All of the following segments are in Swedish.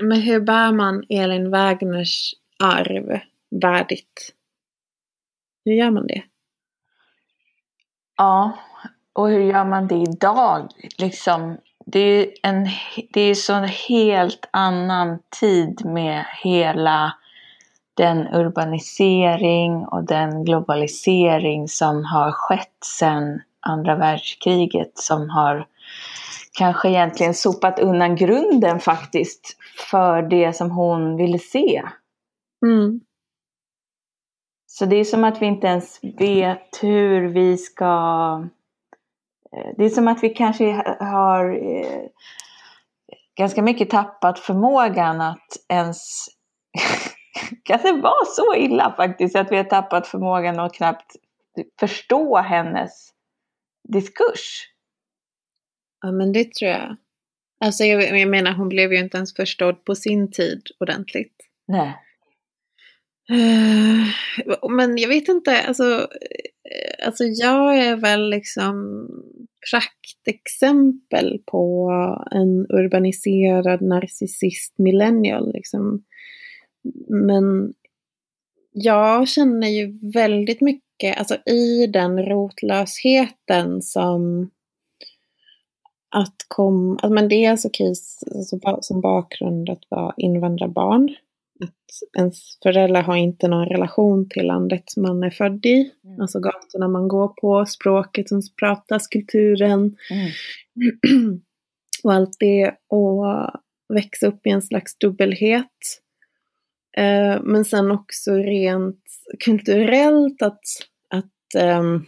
Men hur bär man Elin Wägners arv värdigt? Hur gör man det? Ja, och hur gör man det idag? Liksom, det är en det är så en helt annan tid med hela den urbanisering och den globalisering som har skett sedan andra världskriget som har kanske egentligen sopat undan grunden faktiskt för det som hon ville se. Mm. Så det är som att vi inte ens vet hur vi ska... Eh, det är som att vi kanske har eh, ganska mycket tappat förmågan att ens... kan det vara så illa faktiskt att vi har tappat förmågan att knappt förstå hennes diskurs? Ja, men det tror jag. Alltså jag, jag menar, hon blev ju inte ens förstådd på sin tid ordentligt. Nej. Uh, men jag vet inte, alltså, uh, alltså jag är väl liksom praktexempel på en urbaniserad narcissist millennial. Liksom. Men jag känner ju väldigt mycket, alltså i den rotlösheten som att kom, alltså men dels okej alltså, som bakgrund att vara invandrarbarn. Att ens föräldrar har inte någon relation till landet man är född i. Mm. Alltså gatorna man går på, språket som pratas, kulturen. Mm. och allt det. Och växa upp i en slags dubbelhet. Eh, men sen också rent kulturellt att, att um,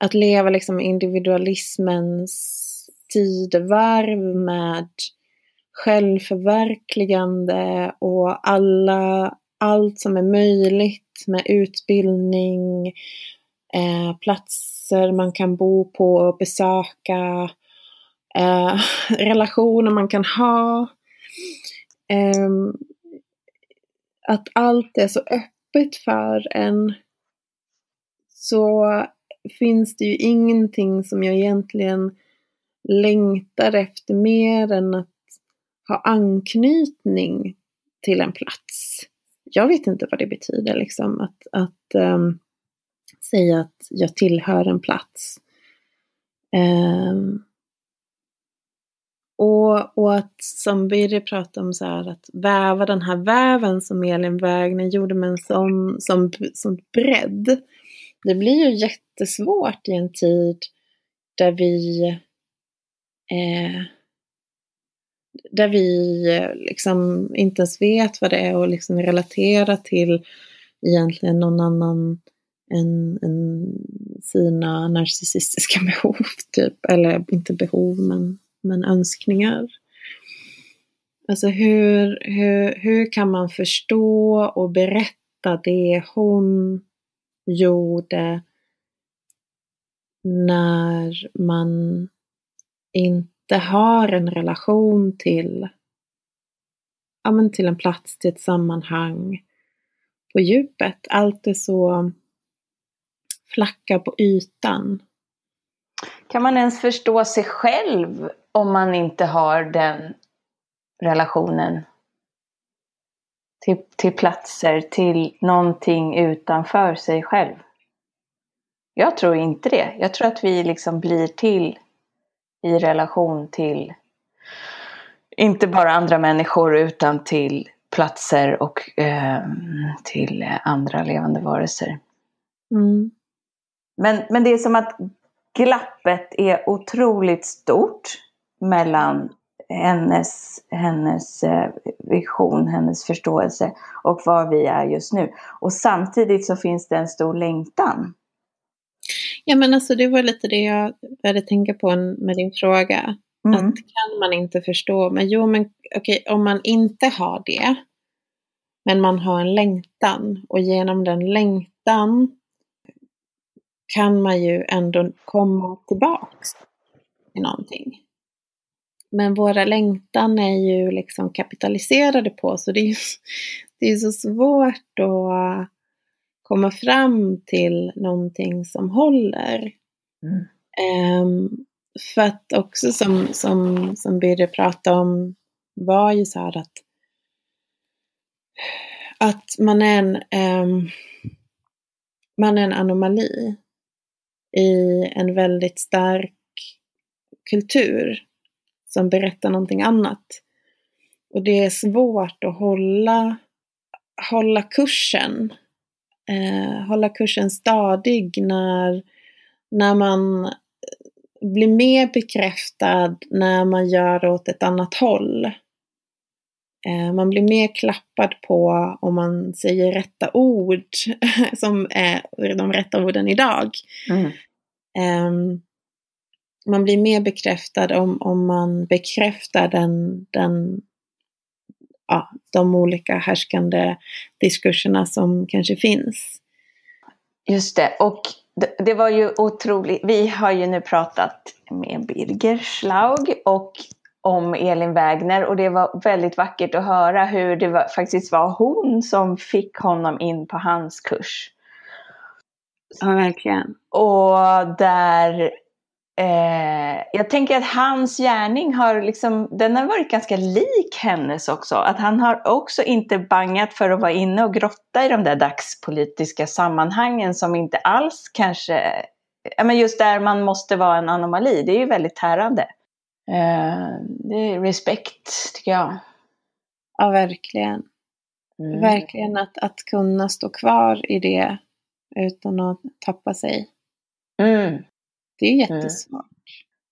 att leva liksom individualismens tidevarv med självförverkligande och alla, allt som är möjligt med utbildning, eh, platser man kan bo på och besöka, eh, relationer man kan ha. Eh, att allt är så öppet för en så finns det ju ingenting som jag egentligen längtar efter mer än att ha anknytning till en plats. Jag vet inte vad det betyder liksom att, att um, säga att jag tillhör en plats. Um, och, och att som Birger pratade om så här, att väva den här väven som Elin Wägner gjorde med en sån som, som bredd. Det blir ju jättesvårt i en tid där vi eh, där vi eh, liksom inte ens vet vad det är och liksom relatera till egentligen någon annan än, än sina narcissistiska behov, typ. Eller inte behov, men, men önskningar. Alltså hur, hur, hur kan man förstå och berätta det hon gjorde när man inte har en relation till, ja, men till en plats, till ett sammanhang på djupet. Allt är så flackar på ytan. Kan man ens förstå sig själv om man inte har den relationen? Till, till platser, till någonting utanför sig själv? Jag tror inte det. Jag tror att vi liksom blir till i relation till inte bara andra människor utan till platser och eh, till andra levande varelser. Mm. Men, men det är som att glappet är otroligt stort mellan hennes, hennes eh, vision, hennes förståelse och var vi är just nu. Och samtidigt så finns det en stor längtan. Ja men alltså det var lite det jag började tänka på med din fråga. Mm. Att kan man inte förstå, men jo men okej okay, om man inte har det, men man har en längtan och genom den längtan kan man ju ändå komma tillbaks till någonting. Men våra längtan är ju liksom kapitaliserade på så det är, det är så svårt att komma fram till någonting som håller. Mm. Um, för att också som, som, som Birre pratade om var ju så här att, att man är en, um, man är en anomali i en väldigt stark kultur som berättar någonting annat. Och det är svårt att hålla, hålla kursen, eh, hålla kursen stadig när, när man blir mer bekräftad när man gör åt ett annat håll. Eh, man blir mer klappad på om man säger rätta ord, som är de rätta orden idag. Mm. Um, man blir mer bekräftad om, om man bekräftar den, den, ja, de olika härskande diskurserna som kanske finns. Just det, och det, var ju otroligt. Vi har ju nu pratat med Birger Schlaug och om Elin Wägner och det var väldigt vackert att höra hur det var, faktiskt var hon som fick honom in på hans kurs. Ja, verkligen. Och där Eh, jag tänker att hans gärning har liksom, den har varit ganska lik hennes också. Att han har också inte bangat för att vara inne och grotta i de där dagspolitiska sammanhangen som inte alls kanske, ja men just där man måste vara en anomali, det är ju väldigt tärande. Eh, det är respekt tycker jag. Ja, verkligen. Mm. Verkligen att, att kunna stå kvar i det utan att tappa sig. Mm. Det är mm. jättesvårt. Mm.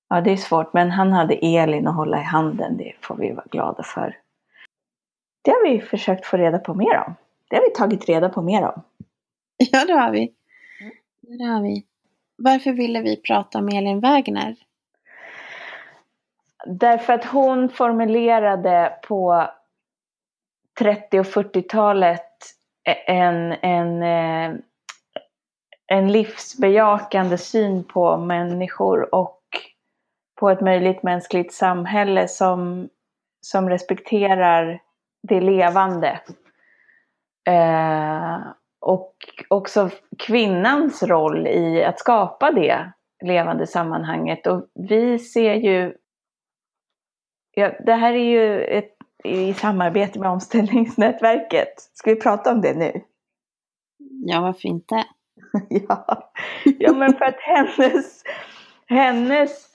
Ja, det är svårt, men han hade Elin att hålla i handen. Det får vi vara glada för. Det har vi försökt få reda på mer om. Det har vi tagit reda på mer om. Ja, det har vi. Mm. Det har vi. Varför ville vi prata om Elin Wägner? Därför att hon formulerade på 30 och 40-talet en, en eh, en livsbejakande syn på människor och på ett möjligt mänskligt samhälle som, som respekterar det levande. Eh, och också kvinnans roll i att skapa det levande sammanhanget. Och vi ser ju, ja, det här är ju ett, i samarbete med omställningsnätverket. Ska vi prata om det nu? Ja, varför inte? ja. ja, men för att hennes, hennes,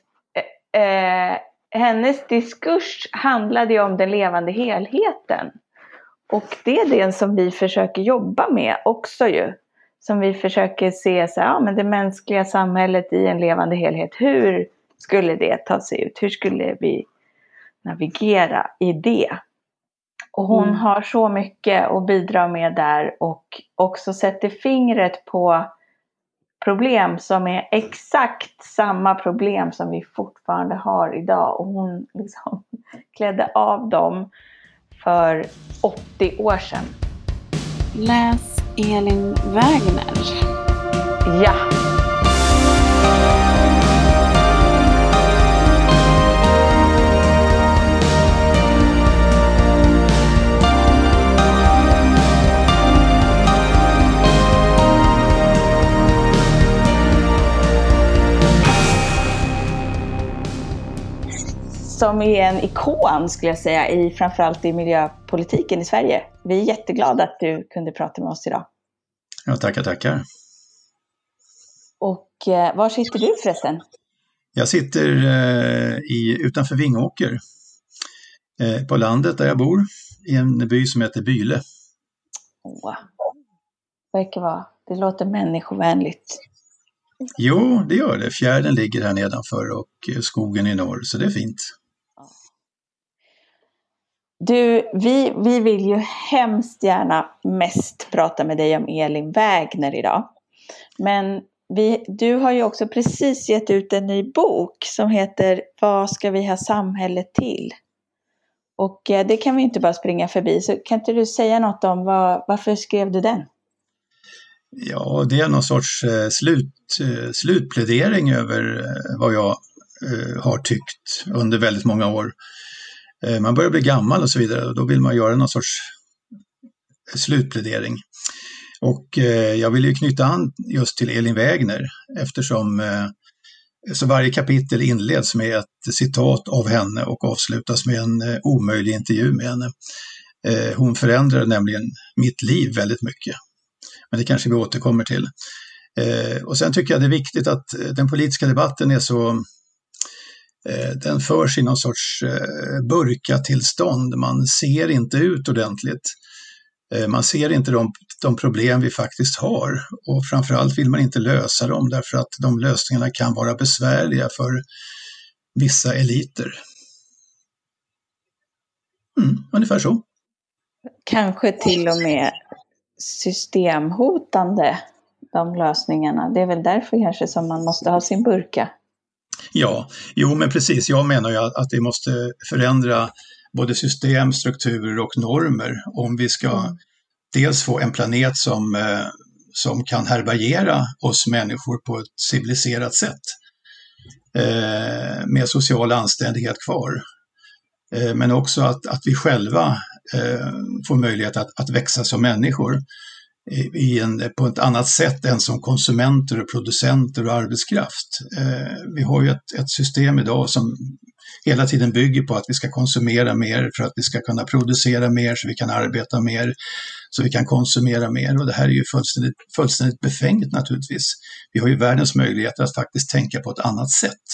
eh, eh, hennes diskurs handlade ju om den levande helheten. Och det är det som vi försöker jobba med också ju. Som vi försöker se så här, ja, men det mänskliga samhället i en levande helhet. Hur skulle det ta sig ut? Hur skulle vi navigera i det? Och hon mm. har så mycket att bidra med där och också sätter fingret på problem som är exakt samma problem som vi fortfarande har idag. Och hon liksom klädde av dem för 80 år sedan. Läs Elin Wägner. Ja. Som är en ikon skulle jag säga, i, framförallt i miljöpolitiken i Sverige. Vi är jätteglada att du kunde prata med oss idag. Ja, tackar, tackar. Och eh, var sitter du förresten? Jag sitter eh, i, utanför Vingåker, eh, på landet där jag bor, i en by som heter Byle. Åh, verkar vara, det låter människovänligt. Jo, det gör det. Fjärden ligger här nedanför och eh, skogen i norr, så det är fint. Du, vi, vi vill ju hemskt gärna mest prata med dig om Elin Wägner idag. Men vi, du har ju också precis gett ut en ny bok som heter Vad ska vi ha samhället till? Och eh, det kan vi inte bara springa förbi. Så kan inte du säga något om vad, varför skrev du den? Ja, det är någon sorts eh, slut, eh, slutplädering över vad jag har tyckt under väldigt många år. Eh, man börjar bli gammal och så vidare och då vill man göra någon sorts slutplädering. Och eh, jag vill ju knyta an just till Elin Wägner eftersom eh, Så varje kapitel inleds med ett citat av henne och avslutas med en omöjlig intervju med henne. Hon förändrade nämligen mitt liv väldigt mycket. Men det kanske vi återkommer till. Och sen tycker jag det är viktigt att den politiska debatten är så Eh, den förs i någon sorts eh, burkatillstånd. Man ser inte ut ordentligt. Eh, man ser inte de, de problem vi faktiskt har och framförallt vill man inte lösa dem därför att de lösningarna kan vara besvärliga för vissa eliter. Mm, ungefär så. Kanske till och med systemhotande, de lösningarna. Det är väl därför kanske som man måste ha sin burka. Ja, jo men precis. Jag menar ju att vi måste förändra både system, strukturer och normer om vi ska dels få en planet som, eh, som kan härbärgera oss människor på ett civiliserat sätt eh, med social anständighet kvar. Eh, men också att, att vi själva eh, får möjlighet att, att växa som människor i en, på ett annat sätt än som konsumenter och producenter och arbetskraft. Eh, vi har ju ett, ett, system idag som hela tiden bygger på att vi ska konsumera mer för att vi ska kunna producera mer så vi kan arbeta mer, så vi kan konsumera mer och det här är ju fullständigt, fullständigt befängt naturligtvis. Vi har ju världens möjligheter att faktiskt tänka på ett annat sätt.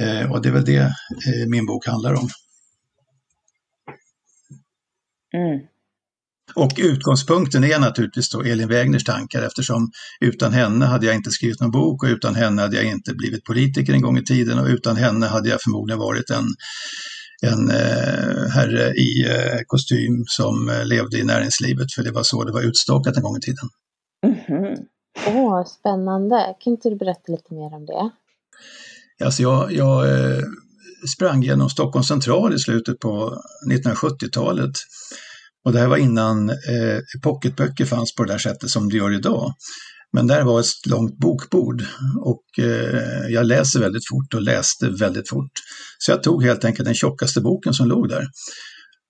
Eh, och det är väl det eh, min bok handlar om. Mm. Och utgångspunkten är naturligtvis då Elin Wägners tankar eftersom utan henne hade jag inte skrivit någon bok och utan henne hade jag inte blivit politiker en gång i tiden och utan henne hade jag förmodligen varit en, en eh, herre i eh, kostym som eh, levde i näringslivet för det var så det var utstakat en gång i tiden. Åh, mm -hmm. oh, spännande. Kan inte du berätta lite mer om det? Alltså jag, jag eh, sprang genom Stockholms central i slutet på 1970-talet och det här var innan eh, pocketböcker fanns på det där sättet som det gör idag. Men där var ett långt bokbord och eh, jag läser väldigt fort och läste väldigt fort. Så jag tog helt enkelt den tjockaste boken som låg där.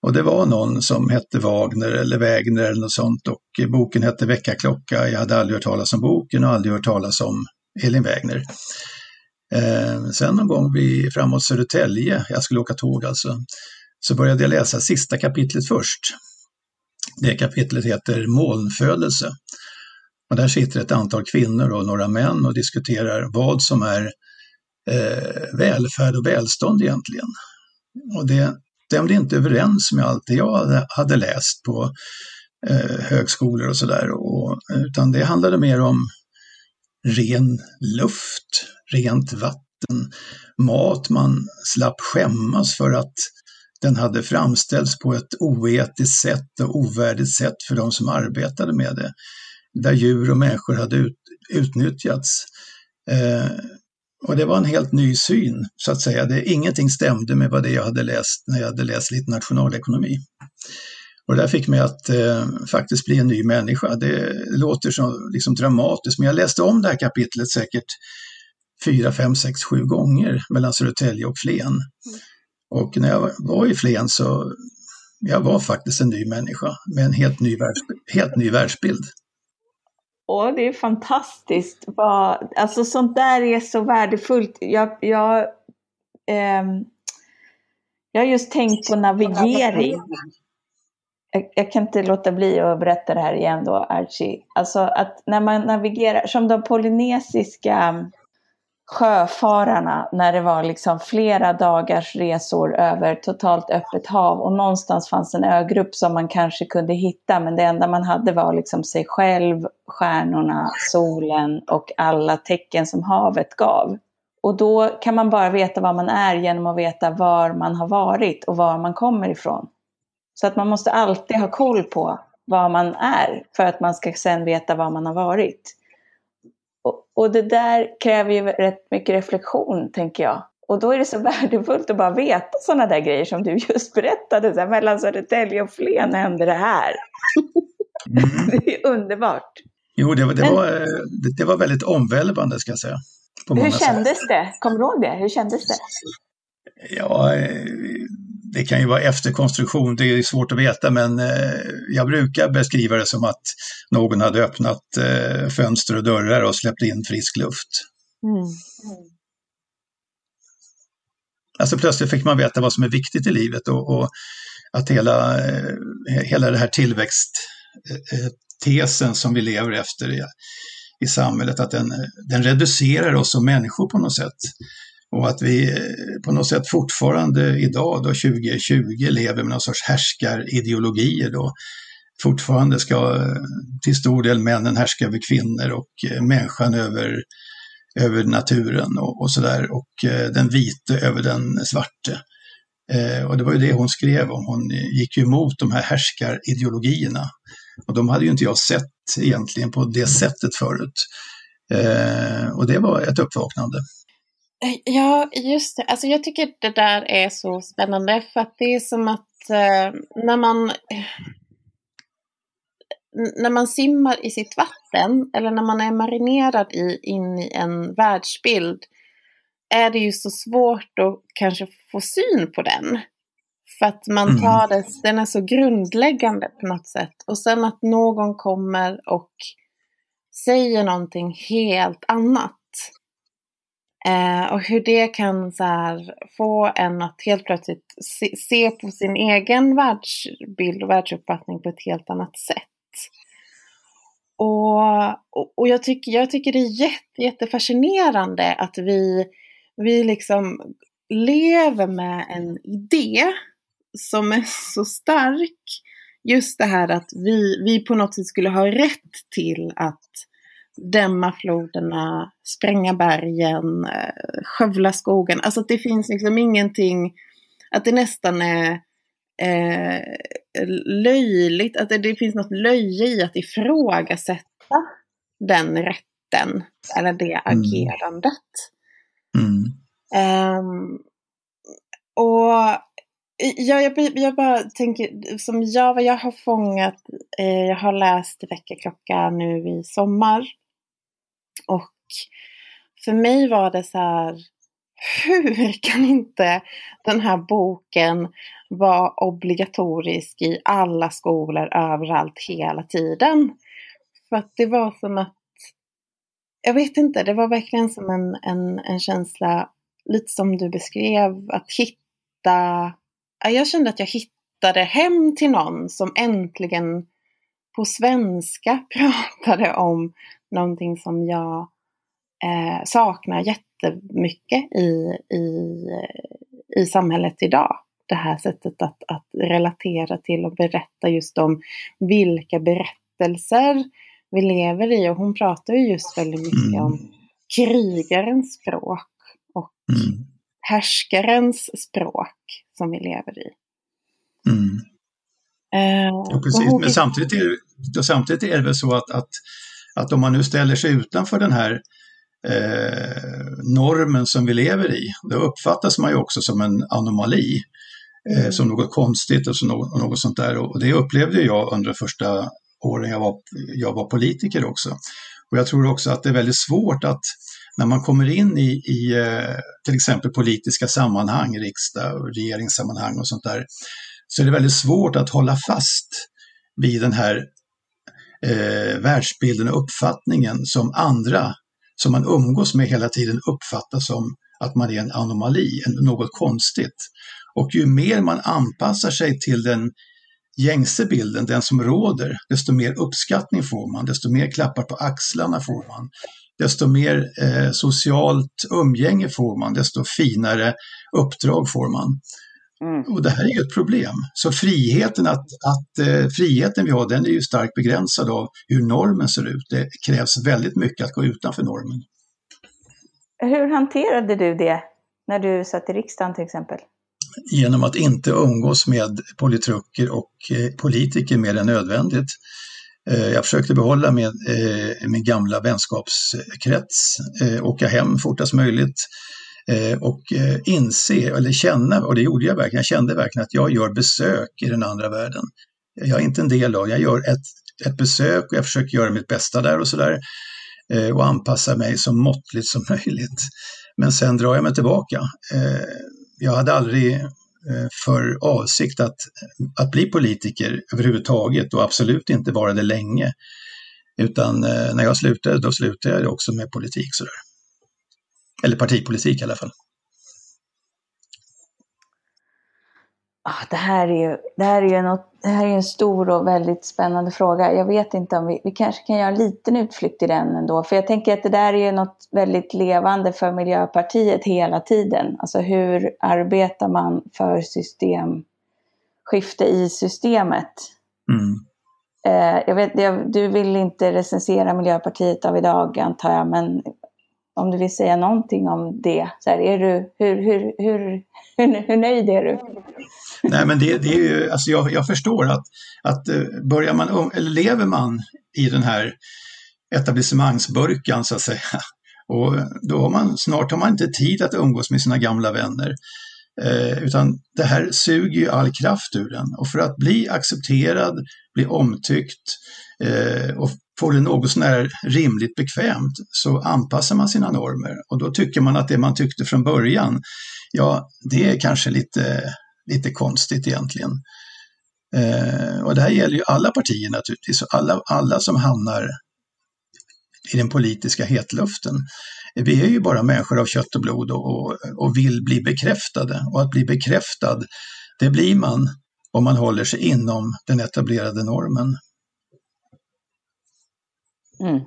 Och det var någon som hette Wagner eller Wägner eller något sånt och boken hette Väckarklocka. Jag hade aldrig hört talas om boken och aldrig hört talas om Elin Wägner. Eh, sen någon gång vid, framåt Södertälje, jag skulle åka tåg alltså, så började jag läsa sista kapitlet först. Det kapitlet heter Molnfödelse. Och där sitter ett antal kvinnor och några män och diskuterar vad som är eh, välfärd och välstånd egentligen. Och det stämde inte överens med allt det jag hade läst på eh, högskolor och sådär. Utan det handlade mer om ren luft, rent vatten, mat man slapp skämmas för att den hade framställts på ett oetiskt sätt och ovärdigt sätt för de som arbetade med det. Där djur och människor hade ut, utnyttjats. Eh, och det var en helt ny syn, så att säga. Det, ingenting stämde med vad det jag hade läst när jag hade läst lite nationalekonomi. Och det där fick mig att eh, faktiskt bli en ny människa. Det låter så liksom dramatiskt, men jag läste om det här kapitlet säkert fyra, fem, sex, sju gånger mellan Södertälje och Flen. Mm. Och när jag var i Flen så jag var faktiskt en ny människa med en helt ny, världsbild, helt ny världsbild. Åh, det är fantastiskt. Alltså sånt där är så värdefullt. Jag, jag, eh, jag har just tänkt på navigering. Jag, jag, kan inte låta bli att berätta det här igen då, Archie. Alltså att när man navigerar, som de polynesiska sjöfararna när det var liksom flera dagars resor över totalt öppet hav och någonstans fanns en ögrupp som man kanske kunde hitta men det enda man hade var liksom sig själv, stjärnorna, solen och alla tecken som havet gav. Och då kan man bara veta var man är genom att veta var man har varit och var man kommer ifrån. Så att man måste alltid ha koll på var man är för att man ska sen veta var man har varit. Och, och det där kräver ju rätt mycket reflektion, tänker jag. Och då är det så värdefullt att bara veta sådana där grejer som du just berättade. Så här, mellan Södertälje och Flen hände det här. Mm. det är underbart. Jo, det var, det, Men, var, det, det var väldigt omvälvande ska jag säga. hur kändes sätt. det? Kommer du ihåg det? Hur kändes det? Ja, eh, det kan ju vara efterkonstruktion, det är svårt att veta, men eh, jag brukar beskriva det som att någon hade öppnat eh, fönster och dörrar och släppt in frisk luft. Mm. Alltså plötsligt fick man veta vad som är viktigt i livet och, och att hela, eh, hela det här tillväxttesen som vi lever efter i, i samhället, att den, den reducerar oss som människor på något sätt. Och att vi eh, på något sätt fortfarande idag, då 2020, lever med någon sorts härskarideologier då. Fortfarande ska eh, till stor del männen härska över kvinnor och eh, människan över över naturen och, och sådär och den vite över den svarte. Eh, och det var ju det hon skrev om. Hon gick ju emot de här härskarideologierna. Och de hade ju inte jag sett egentligen på det sättet förut. Eh, och det var ett uppvaknande. Eh, ja, just det. Alltså jag tycker det där är så spännande för att det är som att eh, när man när man simmar i sitt vatten eller när man är marinerad i, in i en världsbild är det ju så svårt att kanske få syn på den. För att man mm. tar det, den är så grundläggande på något sätt. Och sen att någon kommer och säger någonting helt annat. Eh, och hur det kan så här, få en att helt plötsligt se, se på sin egen världsbild och världsuppfattning på ett helt annat sätt. Och, och, jag, tycker, jag tycker det är jätte, jättefascinerande att vi, vi liksom lever med en idé som är så stark. Just det här att vi, vi på något sätt skulle ha rätt till att dämma floderna, spränga bergen, eh, skövla skogen. Alltså att det finns liksom ingenting, att det nästan är eh, löjligt, att det, det, finns något löje i att ifrågasätta den rätten eller det mm. agerandet. Mm. Um, och ja, jag, jag, bara tänker, som jag, vad jag har fångat, eh, jag har läst Väckarklocka nu i sommar. Och för mig var det så här, hur kan inte den här boken vara obligatorisk i alla skolor överallt hela tiden? För att det var som att, jag vet inte, det var verkligen som en, en, en känsla, lite som du beskrev, att hitta, jag kände att jag hittade hem till någon som äntligen på svenska pratade om någonting som jag eh, saknar jätte jättemycket i, i, i samhället idag. Det här sättet att, att relatera till och berätta just om vilka berättelser vi lever i. Och hon pratar ju just väldigt mycket mm. om krigarens språk och mm. härskarens språk som vi lever i. Mm. Uh, ja, precis. Men samtidigt är, det, samtidigt är det väl så att, att, att om man nu ställer sig utanför den här eh, normen som vi lever i. Då uppfattas man ju också som en anomali, eh, mm. som något konstigt och, så något, och något sånt där. Och det upplevde jag under de första åren jag var, jag var politiker också. Och jag tror också att det är väldigt svårt att när man kommer in i, i eh, till exempel politiska sammanhang, riksdag och regeringssammanhang och sånt där, så är det väldigt svårt att hålla fast vid den här eh, världsbilden och uppfattningen som andra som man umgås med hela tiden uppfattar som att man är en anomali, något konstigt. Och ju mer man anpassar sig till den gängse bilden, den som råder, desto mer uppskattning får man, desto mer klappar på axlarna får man, desto mer eh, socialt umgänge får man, desto finare uppdrag får man. Mm. Och det här är ju ett problem. Så friheten, att, att eh, friheten vi har, den är ju starkt begränsad av hur normen ser ut. Det krävs väldigt mycket att gå utanför normen. Hur hanterade du det när du satt i riksdagen till exempel? Genom att inte umgås med politruker och eh, politiker mer än nödvändigt. Eh, jag försökte behålla med, eh, min gamla vänskapskrets, eh, åka hem fortast möjligt, Eh, och eh, inse, eller känna, och det gjorde jag verkligen, jag kände verkligen att jag gör besök i den andra världen. Jag är inte en del av, jag gör ett, ett besök och jag försöker göra mitt bästa där och sådär eh, och anpassa mig så måttligt som möjligt. Men sen drar jag mig tillbaka. Jag hade aldrig för avsikt att, att bli politiker överhuvudtaget och absolut inte vara det länge. Utan när jag slutade, då slutade jag också med politik. Sådär. Eller partipolitik i alla fall. ah, det, här är ju, det, här är ju något, det här är en stor och väldigt spännande fråga. Jag vet inte om vi, vi kanske kan göra en liten utflykt i den ändå. För jag tänker att det där är ju något väldigt levande för Miljöpartiet hela tiden. Alltså hur arbetar man för systemskifte i systemet? Mm. Eh, jag vet, jag, du vill inte recensera Miljöpartiet av idag antar jag, men om du vill säga någonting om det. Så här, är du, hur, hur, hur, hur, hur nöjd är du? Nej, men det, det är ju, alltså jag, jag förstår att, att eh, börjar man, eller lever man i den här etablissemangsburkan så att säga, och då har man, snart har man inte tid att umgås med sina gamla vänner. Eh, utan det här suger ju all kraft ur den. Och för att bli accepterad, bli omtyckt eh, och får det något sånär rimligt bekvämt så anpassar man sina normer. Och då tycker man att det man tyckte från början, ja, det är kanske lite, lite konstigt egentligen. Eh, och det här gäller ju alla partier naturligtvis, alla, alla som hamnar i den politiska hetluften. Vi är ju bara människor av kött och blod och, och, och vill bli bekräftade. Och att bli bekräftad, det blir man om man håller sig inom den etablerade normen. Mm.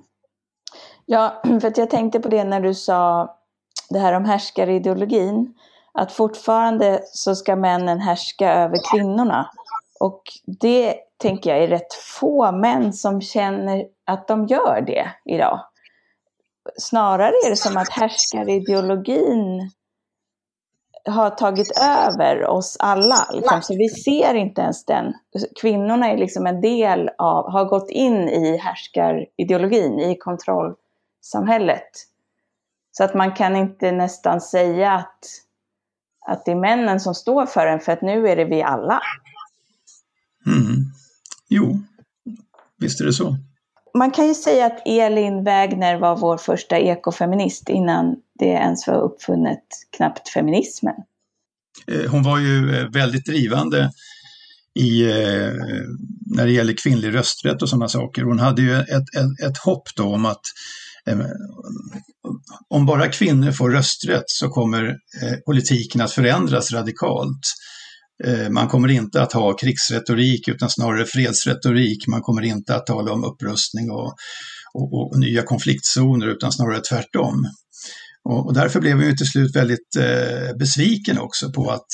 Ja, för att jag tänkte på det när du sa det här om härskarideologin. Att fortfarande så ska männen härska över kvinnorna. Och det tänker jag är rätt få män som känner att de gör det idag. Snarare är det som att härskarideologin har tagit över oss alla. Liksom. Så vi ser inte ens den. Kvinnorna är liksom en del av, har gått in i härskarideologin, i kontrollsamhället. Så att man kan inte nästan säga att, att det är männen som står för den, för att nu är det vi alla. Mm. Jo, visst är det så. Man kan ju säga att Elin Wägner var vår första ekofeminist innan det ens var uppfunnet knappt feminismen. Eh, hon var ju eh, väldigt drivande i, eh, när det gäller kvinnlig rösträtt och sådana saker. Hon hade ju ett, ett, ett hopp då om att om bara kvinnor får rösträtt så kommer politiken att förändras radikalt. Man kommer inte att ha krigsretorik utan snarare fredsretorik. Man kommer inte att tala om upprustning och, och, och nya konfliktzoner utan snarare tvärtom. Och, och därför blev jag till slut väldigt eh, besviken också på att,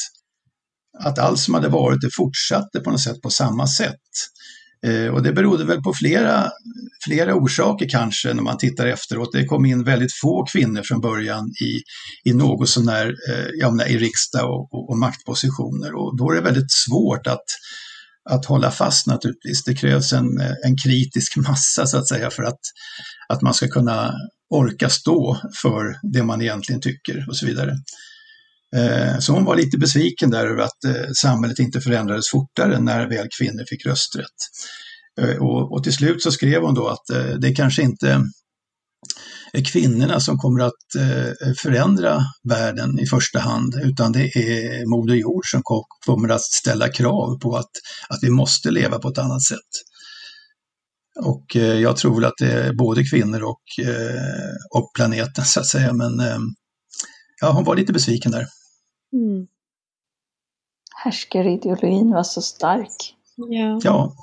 att allt som hade varit det fortsatte på något sätt på samma sätt. Eh, och det berodde väl på flera, flera orsaker kanske när man tittar efteråt. Det kom in väldigt få kvinnor från början i, i något sånär, eh, ja, i riksdag och, och, och, maktpositioner och då är det väldigt svårt att, att hålla fast naturligtvis. Det krävs en, en kritisk massa så att säga för att, att man ska kunna orka stå för det man egentligen tycker och så vidare. Eh, så hon var lite besviken där över att eh, samhället inte förändrades fortare när väl kvinnor fick rösträtt. Eh, och, till slut så skrev hon då att det kanske inte är kvinnorna som kommer att förändra världen i första hand, utan det är Moder Jord som kommer att ställa krav på att, att vi måste leva på ett annat sätt. Och eh, jag tror väl att det är både kvinnor och, eh, och planeten så att säga. Men eh, ja, hon var lite besviken där. Mm. Härskarideologin var så stark. Ja. ja.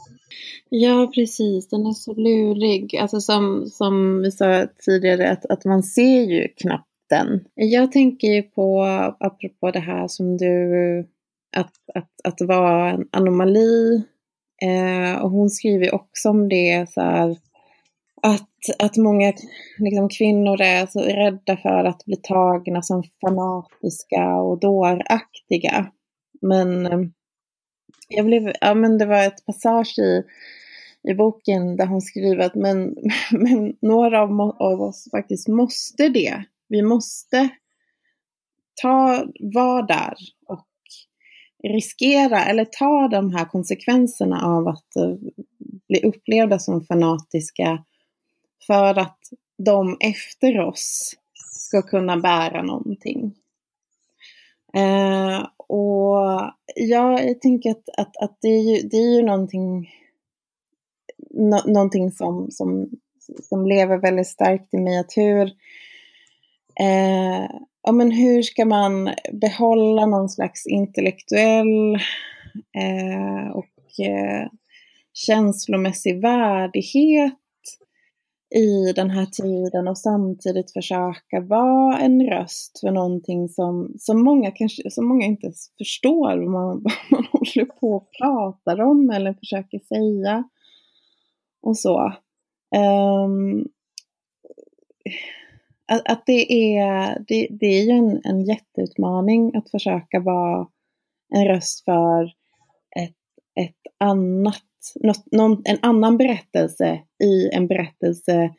Ja, precis. Den är så lurig. Alltså som, som vi sa tidigare, att, att man ser ju knappt den. Jag tänker ju på, apropå det här som du, att, att, att vara en anomali Eh, och hon skriver också om det så här, att, att många liksom, kvinnor är så rädda för att bli tagna som fanatiska och dåraktiga. Men eh, jag blev, ja men det var ett passage i, i boken där hon skriver att men, men några av, av oss faktiskt måste det. Vi måste ta, vara där riskera eller ta de här konsekvenserna av att eh, bli upplevda som fanatiska för att de efter oss ska kunna bära någonting. Eh, och ja, jag tänker att, att, att det, är ju, det är ju någonting, no, någonting som, som, som lever väldigt starkt i mig. Att hur, eh, ja, men hur ska man behålla någon slags intellektuell eh, och eh, känslomässig värdighet i den här tiden och samtidigt försöka vara en röst för någonting som, som, många, kanske, som många inte förstår vad man, vad man håller på och pratar om eller försöker säga. Och så. Um, att, att, det, är, det, det är ju en, en jätteutmaning att försöka vara en röst för ett, ett annat något, någon, en annan berättelse i en berättelse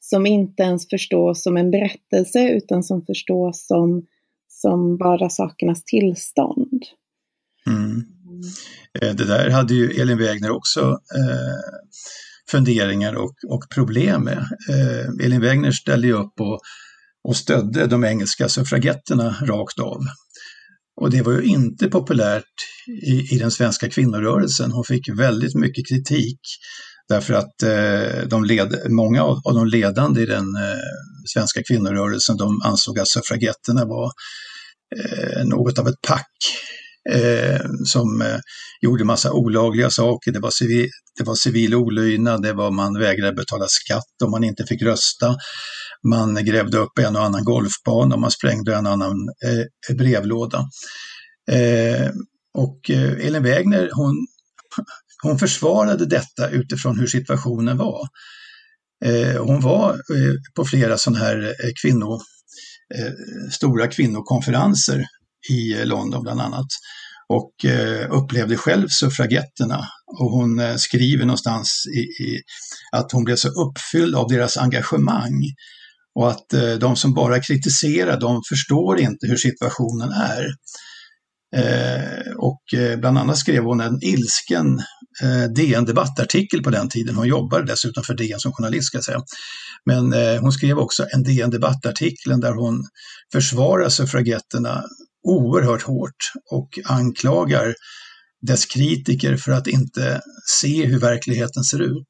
som inte ens förstås som en berättelse utan som förstås som, som bara sakernas tillstånd. Mm. Eh, det där hade ju Elin Wägner också eh, funderingar och, och problem med. Eh, Elin Wägner ställde ju upp och, och stödde de engelska suffragetterna rakt av. Och det var ju inte populärt i, i den svenska kvinnorörelsen. Hon fick väldigt mycket kritik därför att eh, de led, många av, av de ledande i den eh, svenska kvinnorörelsen de ansåg att suffragetterna var eh, något av ett pack eh, som eh, gjorde massa olagliga saker. Det var, civil, det var civil olydnad, det var man vägrade betala skatt om man inte fick rösta. Man grävde upp en och annan golfbana och man sprängde en och annan eh, brevlåda. Eh, och eh, Elin Wägner, hon, hon försvarade detta utifrån hur situationen var. Eh, hon var eh, på flera sådana här eh, kvinno, eh, stora kvinnokonferenser i London bland annat och eh, upplevde själv suffragetterna. Och hon eh, skriver någonstans i, i, att hon blev så uppfylld av deras engagemang och att eh, de som bara kritiserar, de förstår inte hur situationen är. Eh, och bland annat skrev hon en ilsken DN debattartikel på den tiden. Hon jobbade dessutom för DN som journalist ska jag säga. Men hon skrev också en DN debattartikel där hon försvarar suffragetterna oerhört hårt och anklagar dess kritiker för att inte se hur verkligheten ser ut.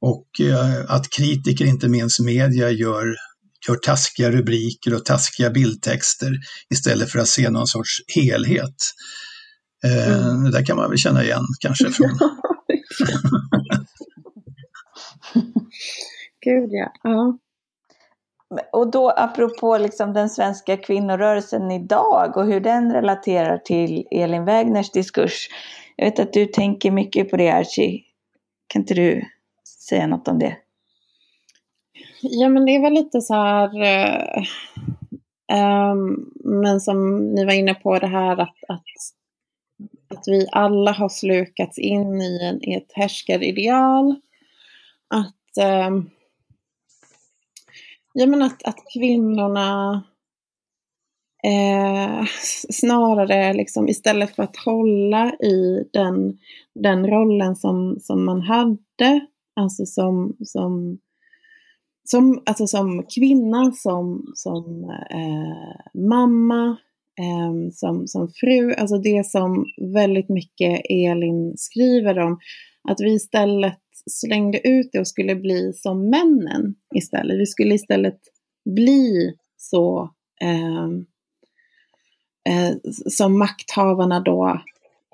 Och eh, att kritiker, inte minst media, gör, gör taskiga rubriker och taskiga bildtexter istället för att se någon sorts helhet. Eh, mm. Det där kan man väl känna igen kanske. Från... Gud ja. ja. Och då apropå liksom den svenska kvinnorörelsen idag och hur den relaterar till Elin Wägners diskurs. Jag vet att du tänker mycket på det Archie. Kan inte du säga något om det? Ja, men det är väl lite så här, eh, eh, men som ni var inne på det här att, att, att vi alla har slukats in i, en, i ett härskarideal. Att, eh, ja, men att, att kvinnorna eh, snarare liksom istället för att hålla i den, den rollen som, som man hade Alltså som, som, som, alltså som kvinna, som, som eh, mamma, eh, som, som fru. Alltså det som väldigt mycket Elin skriver om. Att vi istället slängde ut det och skulle bli som männen istället. Vi skulle istället bli så eh, eh, som makthavarna då,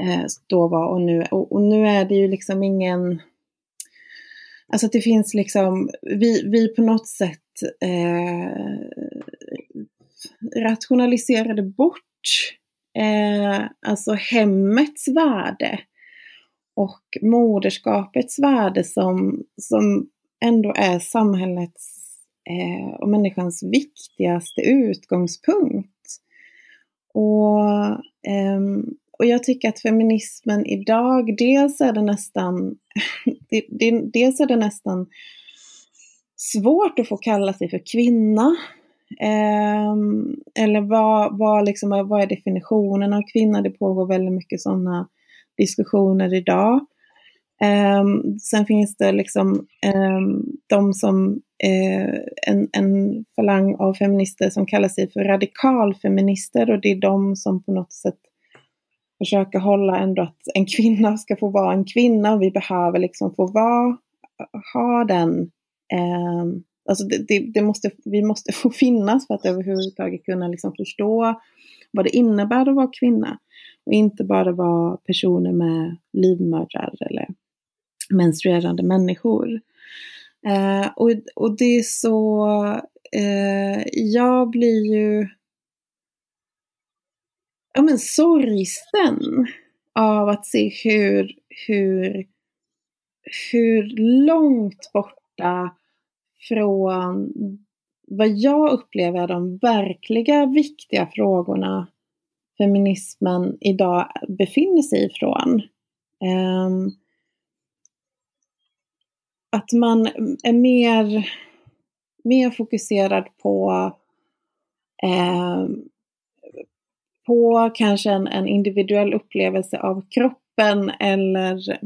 eh, då var och nu. Och, och, nu är det ju liksom ingen Alltså att det finns liksom, vi, vi på något sätt eh, rationaliserade bort eh, alltså hemmets värde och moderskapets värde som, som ändå är samhällets eh, och människans viktigaste utgångspunkt. Och eh, och jag tycker att feminismen idag, dels är det nästan, dels är det nästan svårt att få kalla sig för kvinna. Eh, eller vad, vad, liksom, vad är definitionen av kvinna? Det pågår väldigt mycket sådana diskussioner idag. Um, sen finns det liksom um, de som, uh, en, en falang av feminister som kallar sig för radikalfeminister och det är de som på något sätt försöker hålla ändå att en kvinna ska få vara en kvinna och vi behöver liksom få vara, ha den, um, Alltså det, det, det, måste, vi måste få finnas för att överhuvudtaget kunna liksom förstå vad det innebär att vara kvinna. Och inte bara vara personer med livmödrar eller menstruerande människor. Eh, och, och det är så, eh, jag blir ju ja, men sorgsen av att se hur, hur, hur långt borta från vad jag upplever är de verkliga viktiga frågorna feminismen idag befinner sig ifrån. Um, att man är mer, mer fokuserad på ehm, på kanske en, en, individuell upplevelse av kroppen eller,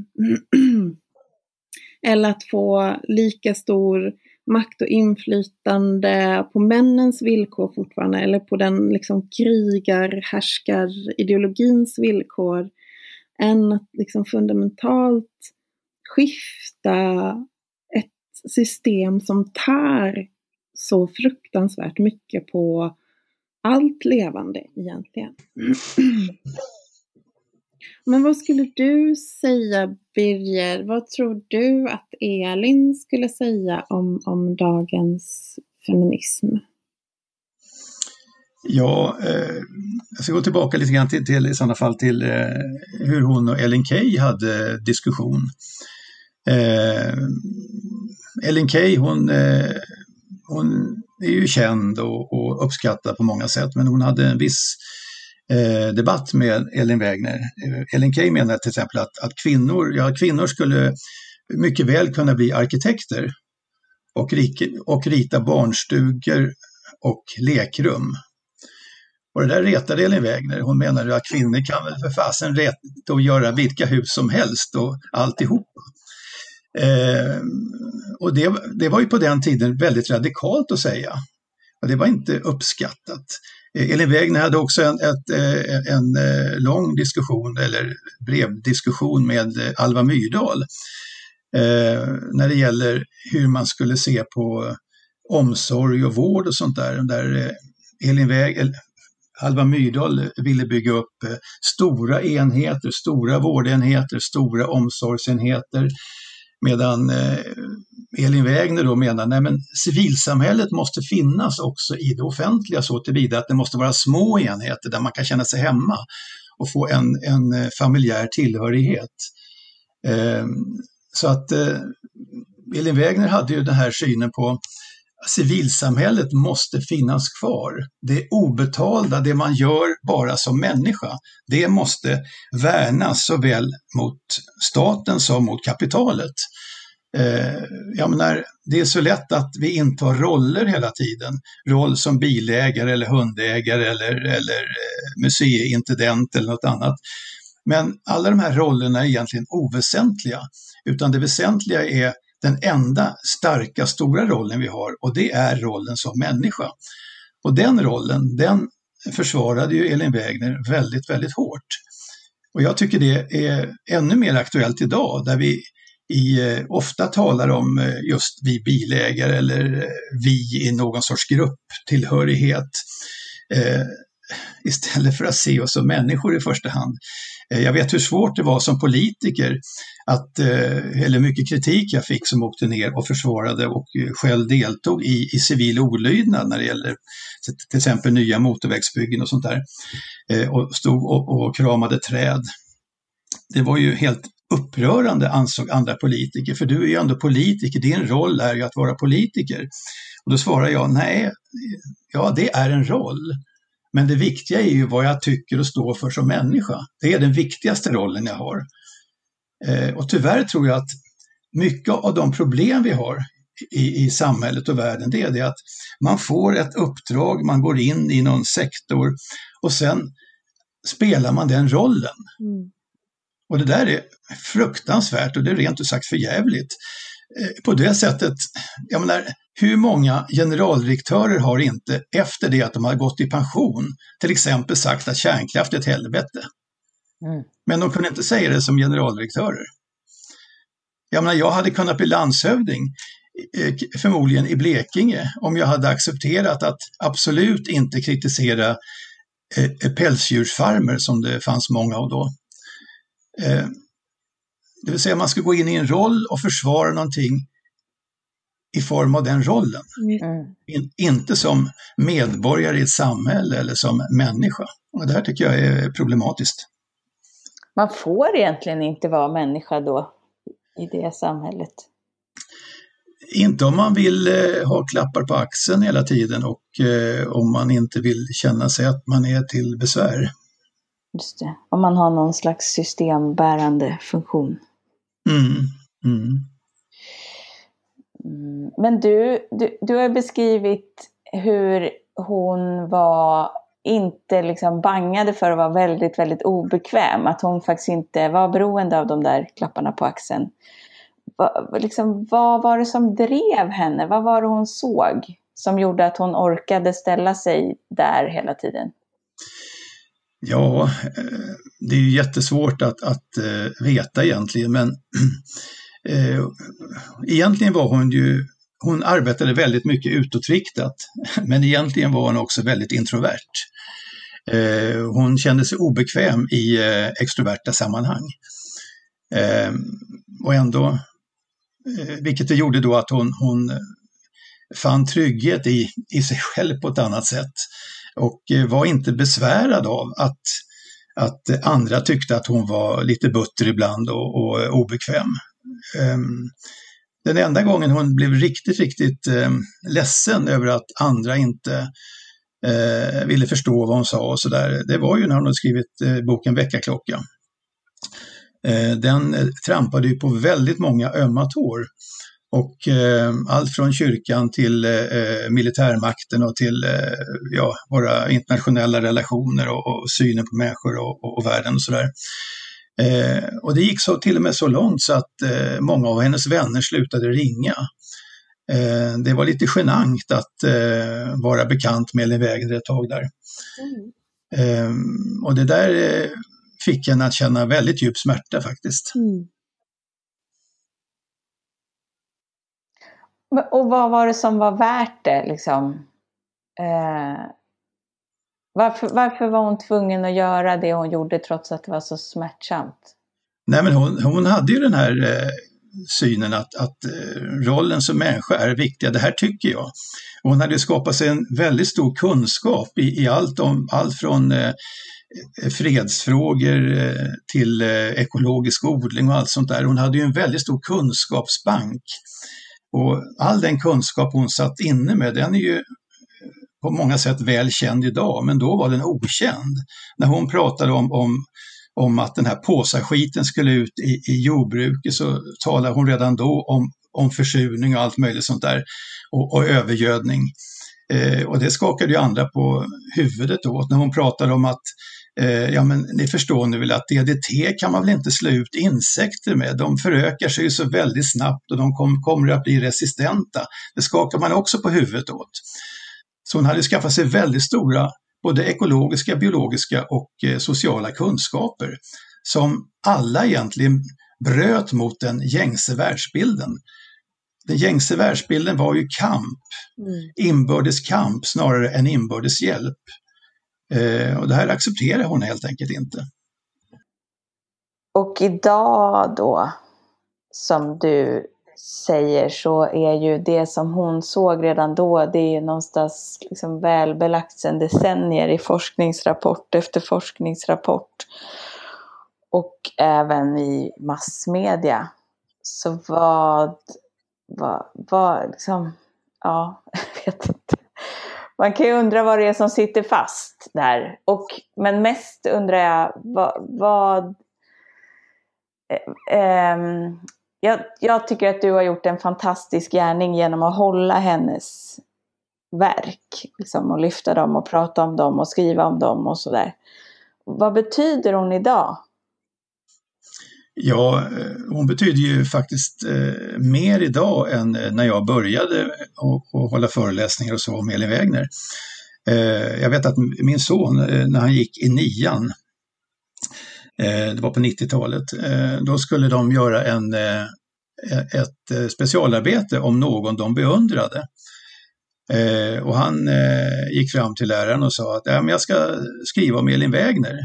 eller att få lika stor makt och inflytande på männens villkor fortfarande eller på den liksom krigar, härskar ideologins villkor än att liksom fundamentalt skifta ett system som tär så fruktansvärt mycket på allt levande egentligen. Mm. Men vad skulle du säga Birger? Vad tror du att Elin skulle säga om, om dagens feminism? Ja, eh, jag ska gå tillbaka lite grann till, till i sådana fall till eh, hur hon och Ellen Key hade diskussion. Eh, Ellen Key, hon, eh, hon är ju känd och, och uppskattad på många sätt, men hon hade en viss eh, debatt med Elin Wägner. Eh, Elin Key menar till exempel att, att kvinnor, ja, kvinnor skulle mycket väl kunna bli arkitekter och, rik, och rita barnstugor och lekrum. Och det där retade Elin Wägner. Hon menade att kvinnor kan väl för fasen göra vilka hus som helst och alltihop. Eh, och det, det var ju på den tiden väldigt radikalt att säga. Och det var inte uppskattat. Elin Wägner hade också en, ett, eh, en eh, lång diskussion, eller brevdiskussion med Alva Myrdal eh, när det gäller hur man skulle se på omsorg och vård och sånt där. där eh, Elin Wägner, Alva Myrdal ville bygga upp stora enheter, stora vårdenheter, stora omsorgsenheter Medan Elin Wägner då menar att civilsamhället måste finnas också i det offentliga så tillvida att det måste vara små enheter där man kan känna sig hemma och få en, en eh, familjär tillhörighet. Eh, så att eh, Elin Wägner hade ju den här synen på civilsamhället måste finnas kvar. Det obetalda, det man gör bara som människa, det måste värnas såväl mot staten som mot kapitalet. Eh, jag menar, det är så lätt att vi intar roller hela tiden. Roll som bilägare eller hundägare eller, eller eh, museiintendent eller något annat. Men alla de här rollerna är egentligen oväsentliga, utan det väsentliga är den enda starka, stora rollen vi har och det är rollen som människa. Och den rollen, den försvarade ju Elin Wägner väldigt, väldigt hårt. Och jag tycker det är ännu mer aktuellt idag där vi i, eh, ofta talar om eh, just vi bilägare eller eh, vi i någon sorts grupptillhörighet eh, istället för att se oss som människor i första hand. Eh, jag vet hur svårt det var som politiker, att, eh, eller mycket kritik jag fick som åkte ner och försvarade och själv deltog i, i civil olydnad när det gäller till exempel nya motorvägsbyggen och sånt där. Och stod och, och kramade träd. Det var ju helt upprörande ansåg andra politiker, för du är ju ändå politiker, din roll är ju att vara politiker. Och då svarar jag, nej, ja det är en roll. Men det viktiga är ju vad jag tycker och står för som människa. Det är den viktigaste rollen jag har. Eh, och tyvärr tror jag att mycket av de problem vi har i, i samhället och världen, det är det att man får ett uppdrag, man går in i någon sektor och sen spelar man den rollen. Mm. Och det där är fruktansvärt och det är rent ut sagt för jävligt. Eh, på det sättet, jag menar, hur många generaldirektörer har inte efter det att de har gått i pension till exempel sagt att kärnkraft är ett helvete? Mm. Men de kunde inte säga det som generaldirektörer. Jag menar, jag hade kunnat bli landshövding förmodligen i Blekinge om jag hade accepterat att absolut inte kritisera pälsdjursfarmer som det fanns många av då. Det vill säga man ska gå in i en roll och försvara någonting i form av den rollen. Mm. In, inte som medborgare i ett samhälle eller som människa. Och det här tycker jag är problematiskt. Man får egentligen inte vara människa då i det samhället? Inte om man vill eh, ha klappar på axeln hela tiden och eh, om man inte vill känna sig att man är till besvär. Just det, om man har någon slags systembärande funktion. Mm. Mm. Mm. Men du, du, du har beskrivit hur hon var inte liksom bangade för att vara väldigt, väldigt obekväm. Att hon faktiskt inte var beroende av de där klapparna på axeln. Va, liksom, vad var det som drev henne? Vad var det hon såg som gjorde att hon orkade ställa sig där hela tiden? Ja, eh, det är ju jättesvårt att, att eh, veta egentligen, men eh, egentligen var hon ju, hon arbetade väldigt mycket utåtriktat, men egentligen var hon också väldigt introvert. Hon kände sig obekväm i extroverta sammanhang. Och ändå, vilket det gjorde då att hon, hon fann trygghet i, i sig själv på ett annat sätt och eh, var inte besvärad av att, att andra tyckte att hon var lite butter ibland och, och eh, obekväm. Ehm, den enda gången hon blev riktigt, riktigt ehm, ledsen över att andra inte eh, ville förstå vad hon sa och sådär, det var ju när hon hade skrivit boken Väckarklocka. Den trampade ju på väldigt många ömma tår. Och eh, allt från kyrkan till eh, militärmakten och till eh, ja, våra internationella relationer och, och synen på människor och, och, och världen och sådär. Eh, och det gick så, till och med så långt så att eh, många av hennes vänner slutade ringa. Eh, det var lite genant att vara bekant med Elin Wägner ett tag där. Mm. och det där fick henne att känna väldigt djup smärta faktiskt. Mm. Och vad var det som var värt det liksom? Eh, varför, varför var hon tvungen att göra det hon gjorde trots att det var så smärtsamt? Nej men hon, hon hade ju den här eh, synen att, att eh, rollen som människa är viktig. Det här tycker jag. Hon hade skapat sig en väldigt stor kunskap i, i allt, om, allt från eh, fredsfrågor eh, till eh, ekologisk odling och allt sånt där. Hon hade ju en väldigt stor kunskapsbank och all den kunskap hon satt inne med, den är ju på många sätt väl känd idag, men då var den okänd. När hon pratade om, om, om att den här påsaskiten skulle ut i, i jordbruket så talade hon redan då om, om försurning och allt möjligt sånt där och, och övergödning. Eh, och det skakade ju andra på huvudet åt när hon pratade om att Eh, ja men ni förstår nu väl att DDT kan man väl inte slå ut insekter med, de förökar sig ju så väldigt snabbt och de kom, kommer att bli resistenta. Det skakar man också på huvudet åt. Så hon hade skaffat sig väldigt stora både ekologiska, biologiska och eh, sociala kunskaper som alla egentligen bröt mot den gängse världsbilden. Den gängse världsbilden var ju kamp, mm. inbördes kamp snarare än inbördes hjälp. Eh, och det här accepterar hon helt enkelt inte. Och idag då, som du säger, så är ju det som hon såg redan då, det är ju någonstans liksom välbelagt sedan decennier i forskningsrapport efter forskningsrapport. Och även i massmedia. Så vad, vad, vad liksom, ja, jag vet inte. Man kan ju undra vad det är som sitter fast där. Och, men mest undrar jag vad... vad eh, eh, jag, jag, tycker att du har gjort en fantastisk gärning genom att hålla hennes verk. Liksom, och lyfta dem och prata om dem och skriva om dem och sådär. Vad betyder hon idag? Ja, eh, hon betyder ju faktiskt eh, mer idag än eh, när jag började och, och hålla föreläsningar och så om Elin Wägner. Jag vet att min son, när han gick i nian, det var på 90-talet, då skulle de göra en ett specialarbete om någon de beundrade. Eh, och han eh, gick fram till läraren och sa att ja, men jag ska skriva om Elin Wägner.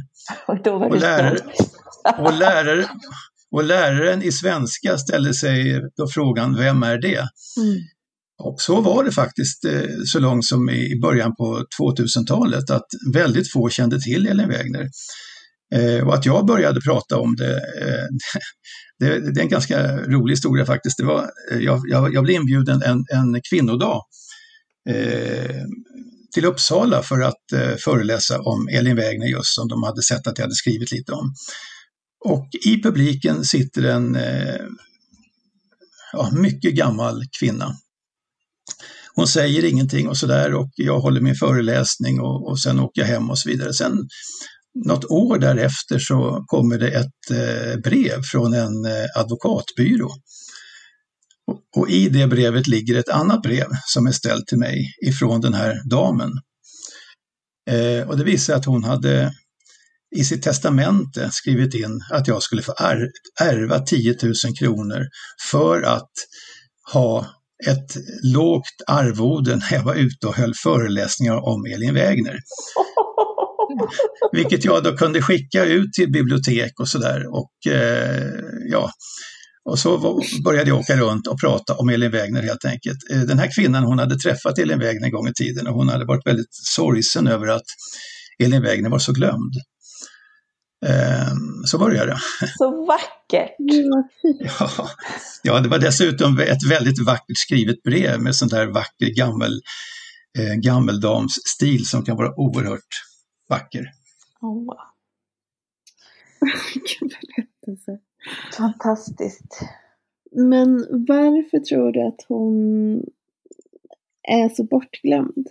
Och, då var och, lärare, och, lärare, och läraren i svenska ställde sig då frågan, vem är det? Mm. Och så var det faktiskt eh, så långt som i början på 2000-talet att väldigt få kände till Elin Wägner. Eh, och att jag började prata om det, eh, det, det, är en ganska rolig historia faktiskt. Det var, jag, jag, jag blev inbjuden en, en kvinnodag Eh, till Uppsala för att eh, föreläsa om Elin Wägner just som de hade sett att jag hade skrivit lite om. Och i publiken sitter en eh, ja, mycket gammal kvinna. Hon säger ingenting och sådär och jag håller min föreläsning och, och sen åker jag hem och så vidare. Sen något år därefter så kommer det ett eh, brev från en eh, advokatbyrå och i det brevet ligger ett annat brev som är ställt till mig ifrån den här damen. Eh, och det visar att hon hade i sitt testamente skrivit in att jag skulle få ärva 10 000 kronor för att ha ett lågt arvode när jag var ute och höll föreläsningar om Elin Wägner. Vilket jag då kunde skicka ut till bibliotek och sådär. Och eh, ja, och så började jag åka runt och prata om Elin Wägner helt enkelt. Eh, den här kvinnan, hon hade träffat Elin Wägner en gång i tiden och hon hade varit väldigt sorgsen över att Elin Wägner var så glömd. Ehm, så började det. Så vackert! Ja, ja, det var dessutom ett väldigt vackert skrivet brev med sån där vacker gammel, eh, gammeldamsstil som kan vara oerhört vacker. Oh. Vilken berättelse! Fantastiskt. Men varför tror du att hon är så bortglömd?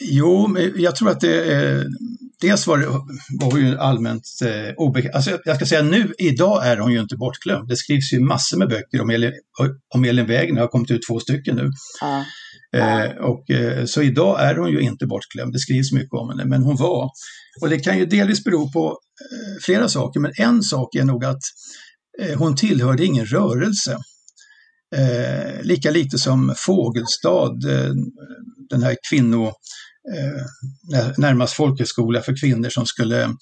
Jo, jag tror att det är Dels var, det, var hon ju allmänt eh, obekant. Alltså, jag ska säga nu, idag är hon ju inte bortglömd. Det skrivs ju massor med böcker om Elin, om Elin Wägner, det har kommit ut två stycken nu. Ja. Eh, och, eh, så idag är hon ju inte bortglömd, det skrivs mycket om henne, men hon var. Och det kan ju delvis bero på eh, flera saker, men en sak är nog att eh, hon tillhörde ingen rörelse. Eh, lika lite som Fågelstad, den här kvinno Eh, närmast folkhögskola för kvinnor som skulle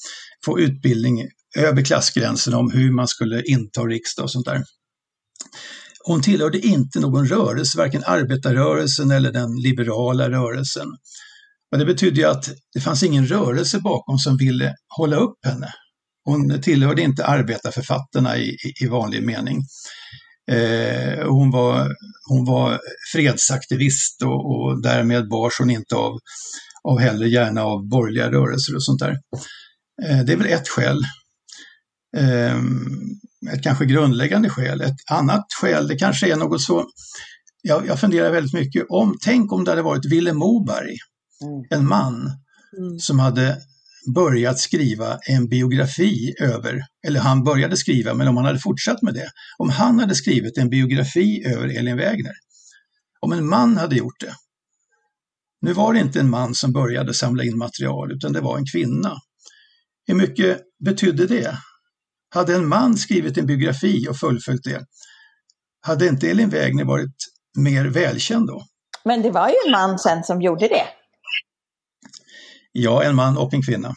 få utbildning över klassgränserna om hur man skulle inta riksdag och sånt där. Hon tillhörde inte någon rörelse, varken arbetarrörelsen eller den liberala rörelsen. Och det betydde ju att det fanns ingen rörelse bakom som ville hålla upp henne. Hon tillhörde inte arbetarförfattarna i, i, i vanlig mening. Eh, hon, var, hon var fredsaktivist och, och därmed bars hon inte av, av heller gärna av borgerliga rörelser och sånt där. Eh, det är väl ett skäl. Eh, ett kanske grundläggande skäl. Ett annat skäl, det kanske är något så, jag, jag funderar väldigt mycket om, tänk om det hade varit Ville Moberg, mm. en man mm. som hade börjat skriva en biografi över, eller han började skriva, men om han hade fortsatt med det, om han hade skrivit en biografi över Elin Wägner, om en man hade gjort det. Nu var det inte en man som började samla in material, utan det var en kvinna. Hur mycket betydde det? Hade en man skrivit en biografi och fullföljt det, hade inte Elin Wägner varit mer välkänd då? Men det var ju en man sen som gjorde det. Ja, en man och en kvinna.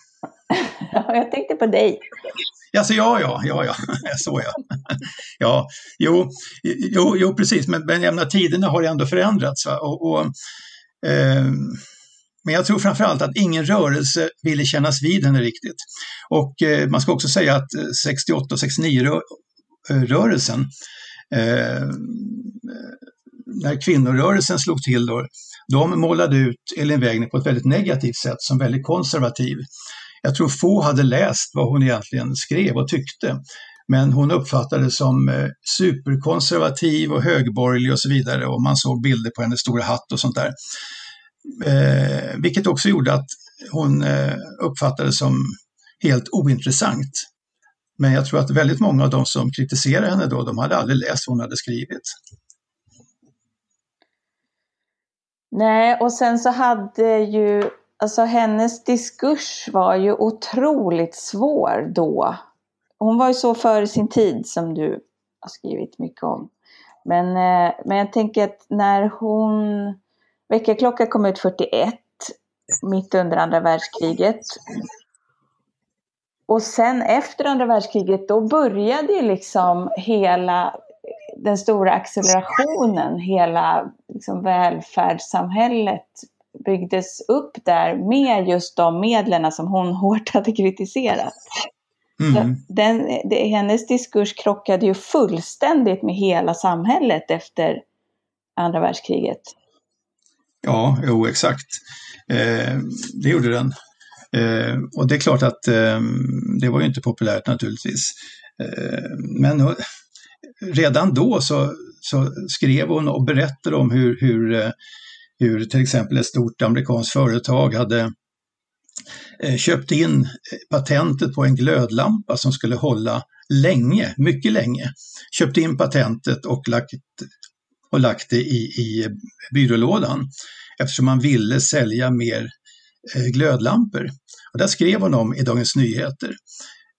jag tänkte på dig. Alltså, ja, ja, ja, ja, så ja. ja, jo, jo, jo precis, men, men jag tiderna har ändå förändrats. Och, och eh, men jag tror framförallt att ingen rörelse ville kännas vid henne riktigt. Och eh, man ska också säga att 68 och 69 rörelsen, eh, när kvinnorörelsen slog till då, de målade ut Elin Wägner på ett väldigt negativt sätt som väldigt konservativ. Jag tror få hade läst vad hon egentligen skrev och tyckte. Men hon uppfattades som eh, superkonservativ och högborgerlig och så vidare och man såg bilder på hennes stora hatt och sånt där. Eh, vilket också gjorde att hon eh, uppfattades som helt ointressant. Men jag tror att väldigt många av de som kritiserade henne då, de hade aldrig läst vad hon hade skrivit. Nej, och sen så hade ju, alltså hennes diskurs var ju otroligt svår då. Hon var ju så före sin tid som du har skrivit mycket om. Men, eh, men jag tänker att när hon... Väckarklocka kom ut 41, mitt under andra världskriget. Och sen efter andra världskriget, då började ju liksom hela den stora accelerationen, hela liksom välfärdssamhället byggdes upp där med just de medlen som hon hårt hade kritiserat. Mm. Den, det, hennes diskurs krockade ju fullständigt med hela samhället efter andra världskriget. Ja, jo exakt. Eh, det gjorde den. Eh, och det är klart att eh, det var ju inte populärt naturligtvis. Eh, men redan då så, så, skrev hon och berättade om hur, hur, eh, hur till exempel ett stort amerikanskt företag hade eh, köpt in patentet på en glödlampa som skulle hålla länge, mycket länge. Köpt in patentet och lagt, och lagt det i, i byrålådan eftersom man ville sälja mer eh, glödlampor. Och där skrev hon om i Dagens Nyheter.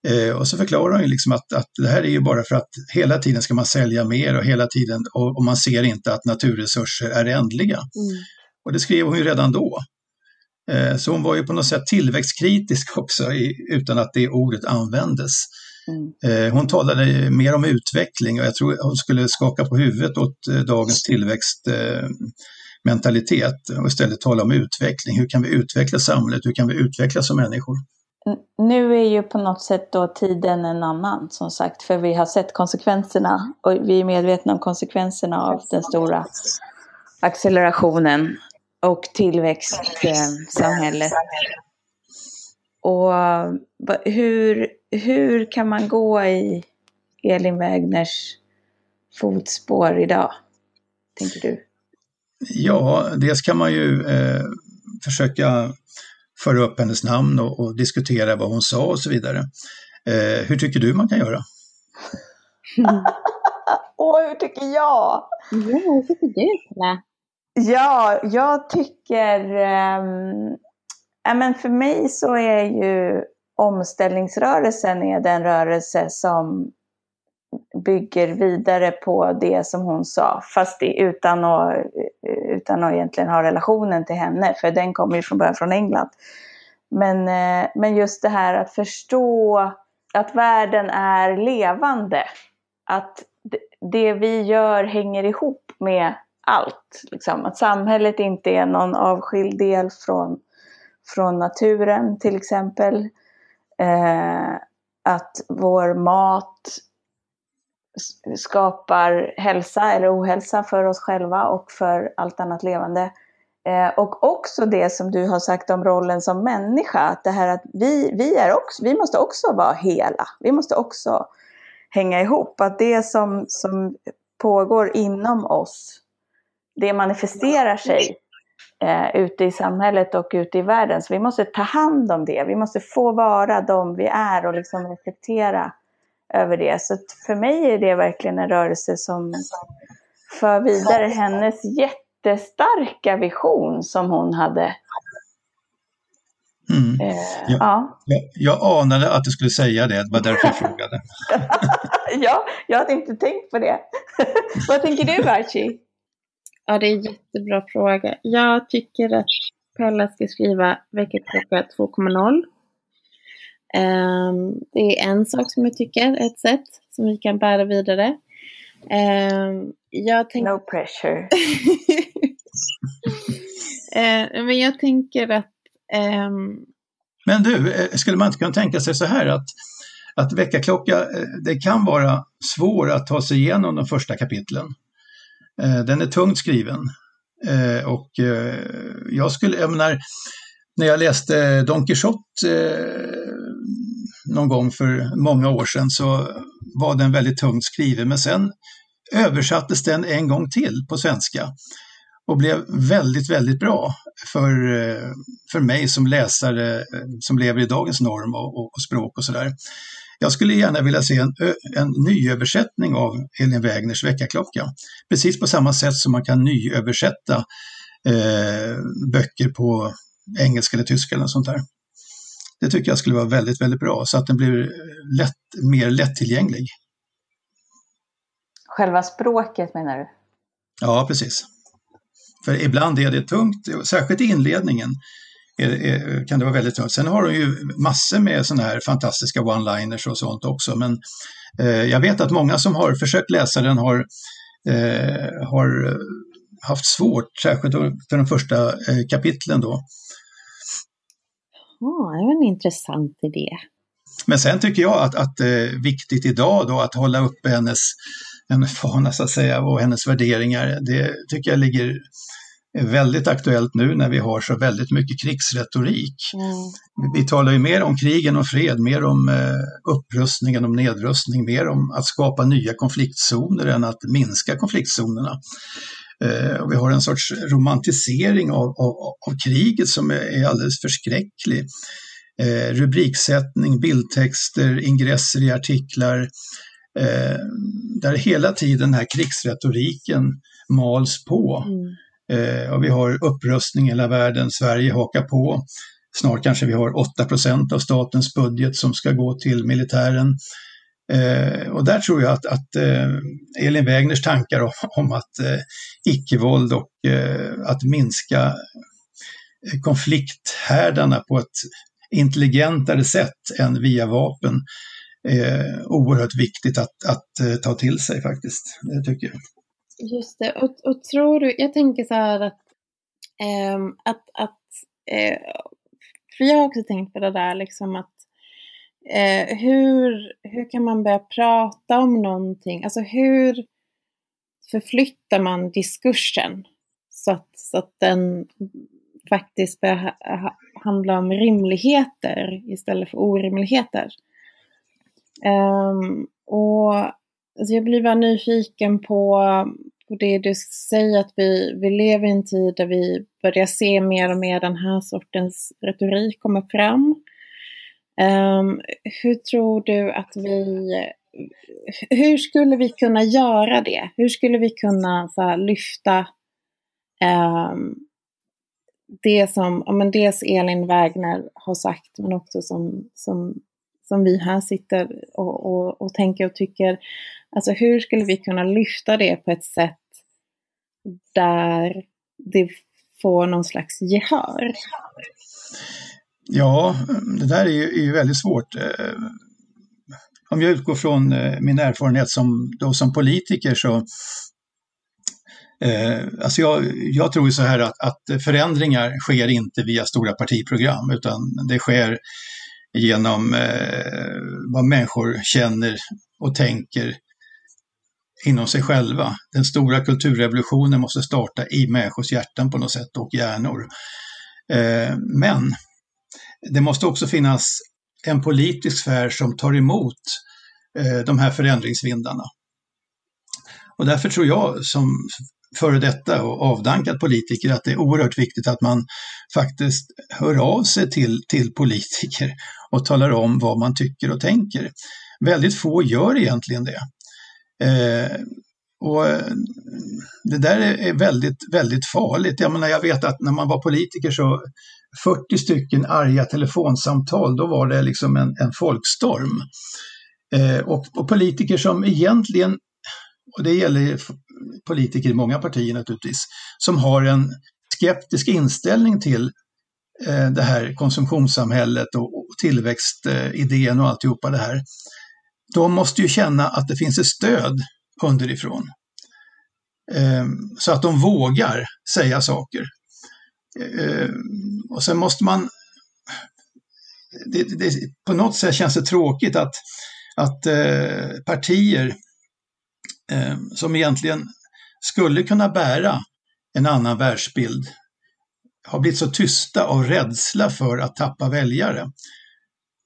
Eh, och så förklarar hon ju liksom att, att det här är ju bara för att hela tiden ska man sälja mer och hela tiden och, och man ser inte att naturresurser är ändliga. Mm. Och det skrev hon ju redan då. Eh, så hon var ju på något sätt tillväxtkritisk också i, utan att det ordet användes. Mm. Eh, hon talade mer om utveckling och jag tror hon skulle skaka på huvudet åt eh, dagens tillväxtmentalitet och istället tala om utveckling. Hur kan vi utveckla samhället? Hur kan vi utvecklas som människor? Nu är ju på något sätt då tiden en annan som sagt, för vi har sett konsekvenserna och vi är medvetna om konsekvenserna av den stora accelerationen och tillväxtsamhället. Och hur, hur kan man gå i Elin Wägners fotspår idag, tänker du? Ja, dels kan man ju eh, försöka föra upp hennes namn och, och, diskutera vad hon sa och så vidare. Eh, hur tycker du man kan göra? Åh, hur tycker jag? Ja, hur tycker du, Pelle? Ja, jag tycker... Um, ja, men för mig så är ju omställningsrörelsen är den rörelse som bygger vidare på det som hon sa, fast utan att, utan att egentligen ha relationen till henne, för den kommer ju från början från England. Men, eh, men just det här att förstå att världen är levande, att det vi gör hänger ihop med allt. Liksom. Att samhället inte är någon avskild del från, från naturen till exempel. Eh, att vår mat skapar hälsa eller ohälsa för oss själva och för allt annat levande. Eh, och också det som du har sagt om rollen som människa, att det här att vi, vi, är också, vi måste också vara hela. Vi måste också hänga ihop. Att det som, som pågår inom oss, det manifesterar sig eh, ute i samhället och ute i världen. Så vi måste ta hand om det. Vi måste få vara de vi är och liksom reflektera över det. Så för mig är det verkligen en rörelse som för vidare hennes jättestarka vision som hon hade. Mm. Eh, jag, ja. jag, jag anade att du skulle säga det, det var därför jag frågade. ja, jag hade inte tänkt på det. Vad tänker du Archie? Ja, det är en jättebra fråga. Jag tycker att Pella ska skriva väckarklocka 2.0 Um, det är en sak som jag tycker, ett sätt som vi kan bära vidare. Um, jag tänk... No pressure. uh, men jag tänker att... Um... Men du, eh, skulle man inte kunna tänka sig så här att, att väckarklocka, eh, det kan vara svår att ta sig igenom de första kapitlen. Uh, den är tungt skriven. Uh, och jag skulle, jag menar, när jag läste Don Quijote någon gång för många år sedan så var den väldigt tungt skriven men sen översattes den en gång till på svenska och blev väldigt, väldigt bra för, eh, för mig som läsare eh, som lever i dagens norm och, och, och språk och sådär. Jag skulle gärna vilja se en, en nyöversättning av Elin Wägners väckarklocka. Precis på samma sätt som man kan nyöversätta eh, böcker på engelska eller tyska eller sånt där. Det tycker jag skulle vara väldigt, väldigt bra så att den blir lätt, mer lättillgänglig. Själva språket menar du? Ja, precis. För ibland är det tungt, särskilt i inledningen är, är, kan det vara väldigt tungt. Sen har hon ju massor med sådana här fantastiska one-liners och sånt också. Men eh, jag vet att många som har försökt läsa den har, eh, har haft svårt, särskilt för de första eh, kapitlen då. Ja, det var en intressant idé. Men sen tycker jag att, att det eh, är viktigt idag då att hålla uppe hennes, hennes fana så att säga och hennes värderingar. Det tycker jag ligger väldigt aktuellt nu när vi har så väldigt mycket krigsretorik. Mm. Vi talar ju mer om krig än om fred, mer om eh, upprustning än om nedrustning, mer om att skapa nya konfliktzoner än att minska konfliktzonerna. Eh, och vi har en sorts romantisering av, av, av kriget som är, är alldeles förskräcklig. Eh, rubriksättning, bildtexter, ingresser i artiklar, eh, där hela tiden den här krigsretoriken mals på. Mm. Eh, och vi har upprustning i hela världen, Sverige hakar på. Snart kanske vi har 8% av statens budget som ska gå till militären. Eh, och där tror jag att, att eh, Elin Wägners tankar om, om att eh, icke-våld och eh, att minska eh, konflikthärdarna på ett intelligentare sätt än via vapen är oerhört viktigt att, att eh, ta till sig faktiskt. Det tycker jag. Just det, och, och tror du, jag tänker så här att, eh, att, att eh, för jag har också tänkt på det där liksom att eh, hur, hur kan man börja prata om någonting, alltså hur förflyttar man diskursen så att, så att den faktiskt börjar ha, handla om rimligheter istället för orimligheter. Um, och alltså jag blir bara nyfiken på, på det du säger att vi, vi lever i en tid där vi börjar se mer och mer den här sortens retorik komma fram. Um, hur tror du att vi, hur skulle vi kunna göra det? Hur skulle vi kunna så här, lyfta um, det som, ja, men dels Elin Wägner har sagt men också som, som, som vi här sitter och, och, och tänker och tycker. Alltså hur skulle vi kunna lyfta det på ett sätt där det får någon slags gehör? Ja, det där är ju, är ju väldigt svårt. Eh, om jag utgår från eh, min erfarenhet som, då som politiker så Eh, alltså jag, jag, tror så här att, att, förändringar sker inte via stora partiprogram utan det sker genom eh, vad människor känner och tänker inom sig själva. Den stora kulturrevolutionen måste starta i människors hjärtan på något sätt och hjärnor. Eh, men det måste också finnas en politisk sfär som tar emot eh, de här förändringsvindarna. Och därför tror jag som före detta och avdankad politiker att det är oerhört viktigt att man faktiskt hör av sig till, till politiker och talar om vad man tycker och tänker. Väldigt få gör egentligen det. Eh, och eh, det där är väldigt, väldigt farligt. Jag menar, jag vet att när man var politiker så 40 stycken arga telefonsamtal, då var det liksom en, en folkstorm. Eh, och, och politiker som egentligen, och det gäller politiker i många partier naturligtvis, som har en skeptisk inställning till eh, det här konsumtionssamhället och tillväxtidén och alltihopa det här. De måste ju känna att det finns ett stöd underifrån. Eh, så att de vågar säga saker. Eh, och sen måste man... Det, det, på något sätt känns det tråkigt att, att eh, partier eh, som egentligen skulle kunna bära en annan världsbild har blivit så tysta av rädsla för att tappa väljare.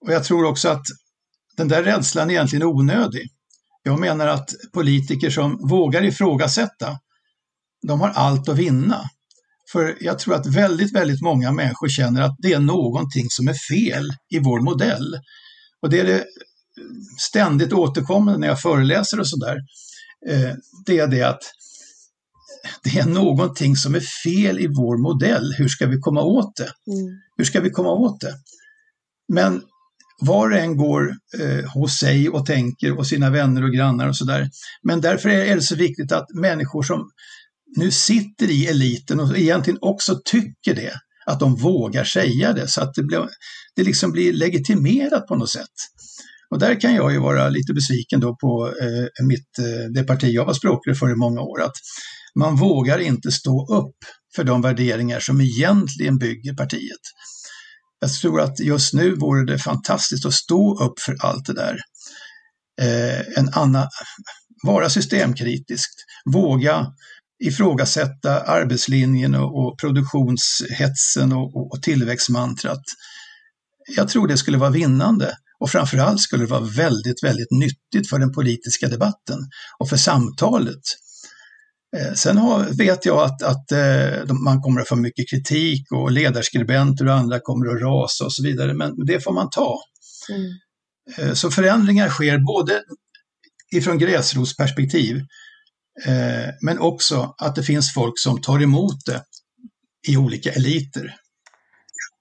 Och jag tror också att den där rädslan är egentligen onödig. Jag menar att politiker som vågar ifrågasätta, de har allt att vinna. För jag tror att väldigt, väldigt många människor känner att det är någonting som är fel i vår modell. Och det är det ständigt återkommande när jag föreläser och sådär. Eh, det är det att det är någonting som är fel i vår modell. Hur ska vi komma åt det? Mm. Hur ska vi komma åt det? Men var och en går eh, hos sig och tänker och sina vänner och grannar och sådär. Men därför är det så viktigt att människor som nu sitter i eliten och egentligen också tycker det, att de vågar säga det så att det, blir, det liksom blir legitimerat på något sätt. Och där kan jag ju vara lite besviken då på eh, mitt, eh, det parti jag var språkrör för i många år, att man vågar inte stå upp för de värderingar som egentligen bygger partiet. Jag tror att just nu vore det fantastiskt att stå upp för allt det där. Eh, en annan, vara systemkritisk, våga ifrågasätta arbetslinjen och, produktionshetsen och, och, och tillväxtmantrat. Jag tror det skulle vara vinnande och framförallt skulle det vara väldigt, väldigt nyttigt för den politiska debatten och för samtalet. Eh, sen har, vet jag att, att eh, man kommer att få mycket kritik och ledarskribenter och andra kommer att rasa och så vidare, men det får man ta. Mm. Eh, så förändringar sker både ifrån gräsrotsperspektiv, men också att det finns folk som tar emot det i olika eliter.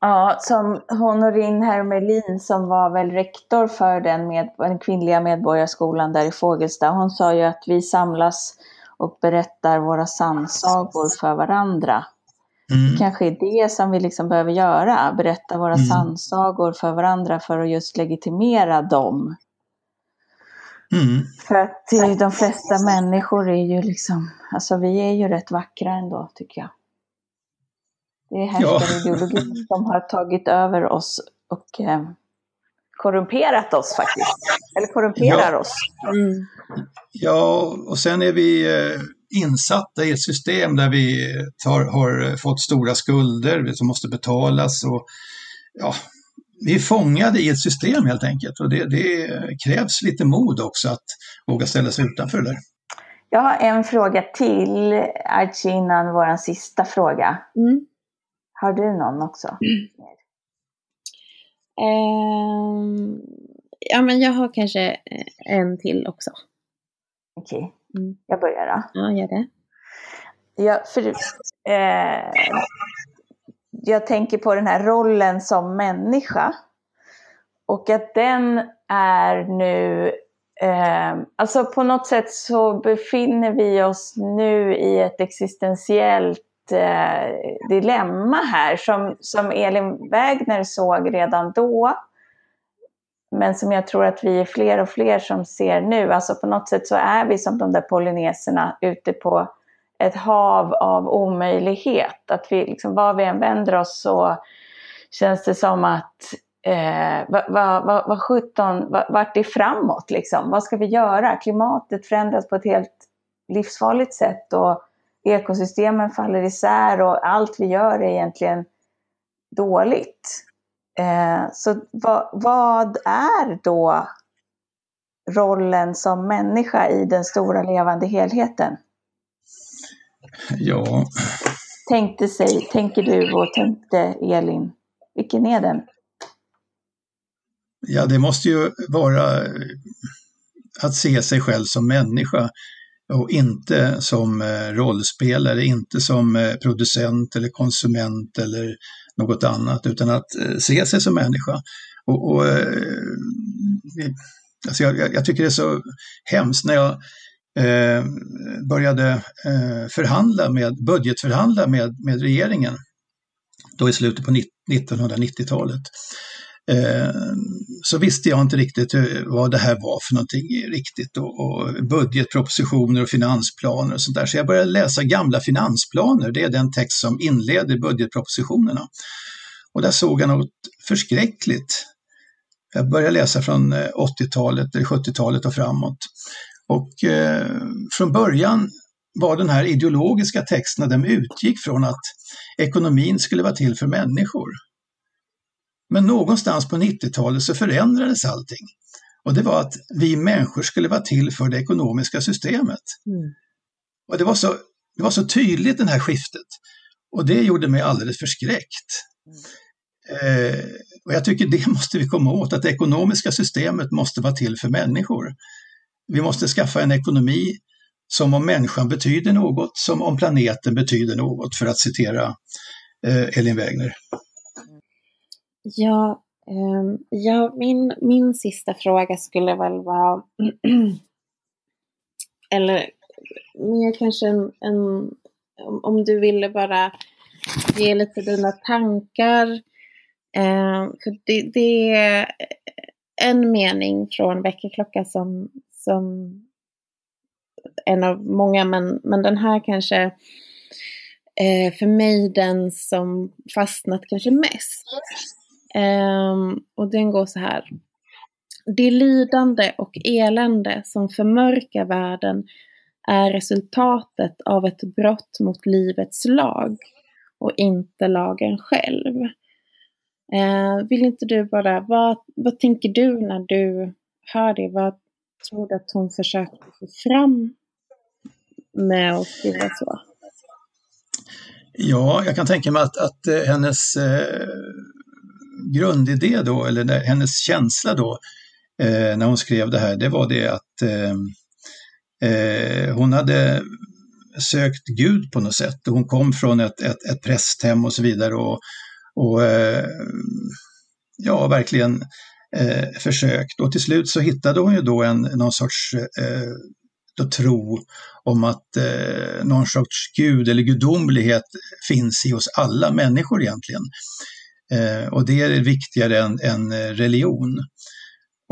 Ja, som Honorin Hermelin som var väl rektor för den, med, den kvinnliga medborgarskolan där i Fågelsta, hon sa ju att vi samlas och berättar våra sannsagor för varandra. Mm. kanske är det som vi liksom behöver göra, berätta våra mm. sannsagor för varandra för att just legitimera dem. Mm. För att de flesta människor är ju liksom, alltså vi är ju rätt vackra ändå tycker jag. Det är härskarideologin ja. som har tagit över oss och eh, korrumperat oss faktiskt. Eller korrumperar ja. oss. Mm. Ja, och sen är vi eh, insatta i ett system där vi tar, har fått stora skulder som måste betalas. Och, ja, vi är fångade i ett system helt enkelt och det, det krävs lite mod också att våga ställa sig utanför det. Jag har en fråga till Archie innan vår sista fråga. Mm. Har du någon också? Mm. Um, ja, men jag har kanske en till också. Okej, okay. mm. jag börjar då. Ja, gör det. Ja, för, eh, jag tänker på den här rollen som människa. Och att den är nu, eh, alltså på något sätt så befinner vi oss nu i ett existentiellt eh, dilemma här som, som Elin Wägner såg redan då. Men som jag tror att vi är fler och fler som ser nu. Alltså på något sätt så är vi som de där polyneserna ute på ett hav av omöjlighet. Att vi, liksom, var vi än vänder oss så känns det som att eh, vad, va, va, vad 17, vart är framåt liksom? Vad ska vi göra? Klimatet förändras på ett helt livsfarligt sätt och ekosystemen faller isär och allt vi gör är egentligen dåligt. Eh, så va, vad är då rollen som människa i den stora levande helheten? Ja. Tänkte sig, tänker du och tänkte Elin, vilken är den? Ja, det måste ju vara att se sig själv som människa och inte som eh, rollspelare, inte som eh, producent eller konsument eller något annat, utan att eh, se sig som människa. Och, och alltså jag, jag, tycker det är så hemskt när jag eh, började eh, förhandla med, budgetförhandla med, med regeringen, då i slutet på 1990-talet. Eh, så visste jag inte riktigt vad det här var för någonting riktigt och, och budgetpropositioner och finansplaner och sånt där. Så jag började läsa gamla finansplaner, det är den text som inleder budgetpropositionerna. Och där såg jag något förskräckligt. Jag började läsa från eh, 80-talet, eller 70-talet och framåt. Och eh, från början var den här ideologiska texterna, de utgick från att ekonomin skulle vara till för människor. Men någonstans på 90-talet så förändrades allting. Och det var att vi människor skulle vara till för det ekonomiska systemet. Mm. Och det var, så, det var så tydligt det här skiftet. Och det gjorde mig alldeles förskräckt. Mm. Eh, och jag tycker det måste vi komma åt, att det ekonomiska systemet måste vara till för människor. Vi måste skaffa en ekonomi som om människan betyder något, som om planeten betyder något, för att citera eh, Elin Wägner. Ja, eh, ja, min, min sista fråga skulle väl vara, eller mer kanske en, en, om du ville bara ge lite dina tankar. Eh, för det, det, är en mening från väckarklocka som, som en av många, men, men den här kanske eh, för mig den som fastnat kanske mest. Eh, och den går så här. Det lidande och elände som förmörkar världen är resultatet av ett brott mot livets lag och inte lagen själv. Eh, vill inte du bara, vad, vad tänker du när du hör det? Vad tror du att hon försökte få fram med att skriva så? Ja, jag kan tänka mig att, att eh, hennes eh, grundidé då, eller hennes känsla då, eh, när hon skrev det här, det var det att eh, eh, hon hade sökt Gud på något sätt. Hon kom från ett, ett, ett prästhem och så vidare och, och eh, ja, verkligen eh, försökt. Och till slut så hittade hon ju då en, någon sorts eh, då tro om att eh, någon sorts gud eller gudomlighet finns i oss alla människor egentligen. Eh, och det är viktigare än, än eh, religion.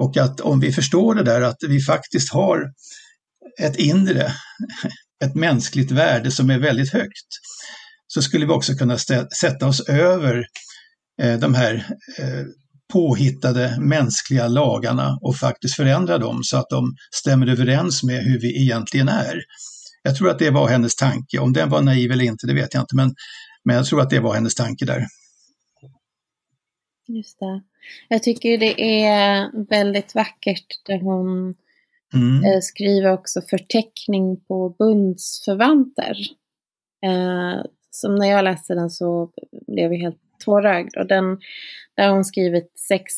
Och att om vi förstår det där att vi faktiskt har ett inre, ett mänskligt värde som är väldigt högt, så skulle vi också kunna sätta oss över eh, de här eh, påhittade mänskliga lagarna och faktiskt förändra dem så att de stämmer överens med hur vi egentligen är. Jag tror att det var hennes tanke. Om den var naiv eller inte, det vet jag inte, men, men jag tror att det var hennes tanke där. Just det. Jag tycker det är väldigt vackert där hon mm. Eh, skriver också förteckning på bundsförvanter. Eh, som när jag läste den så blev jag helt tårögd. Och den, där har hon skrivit sex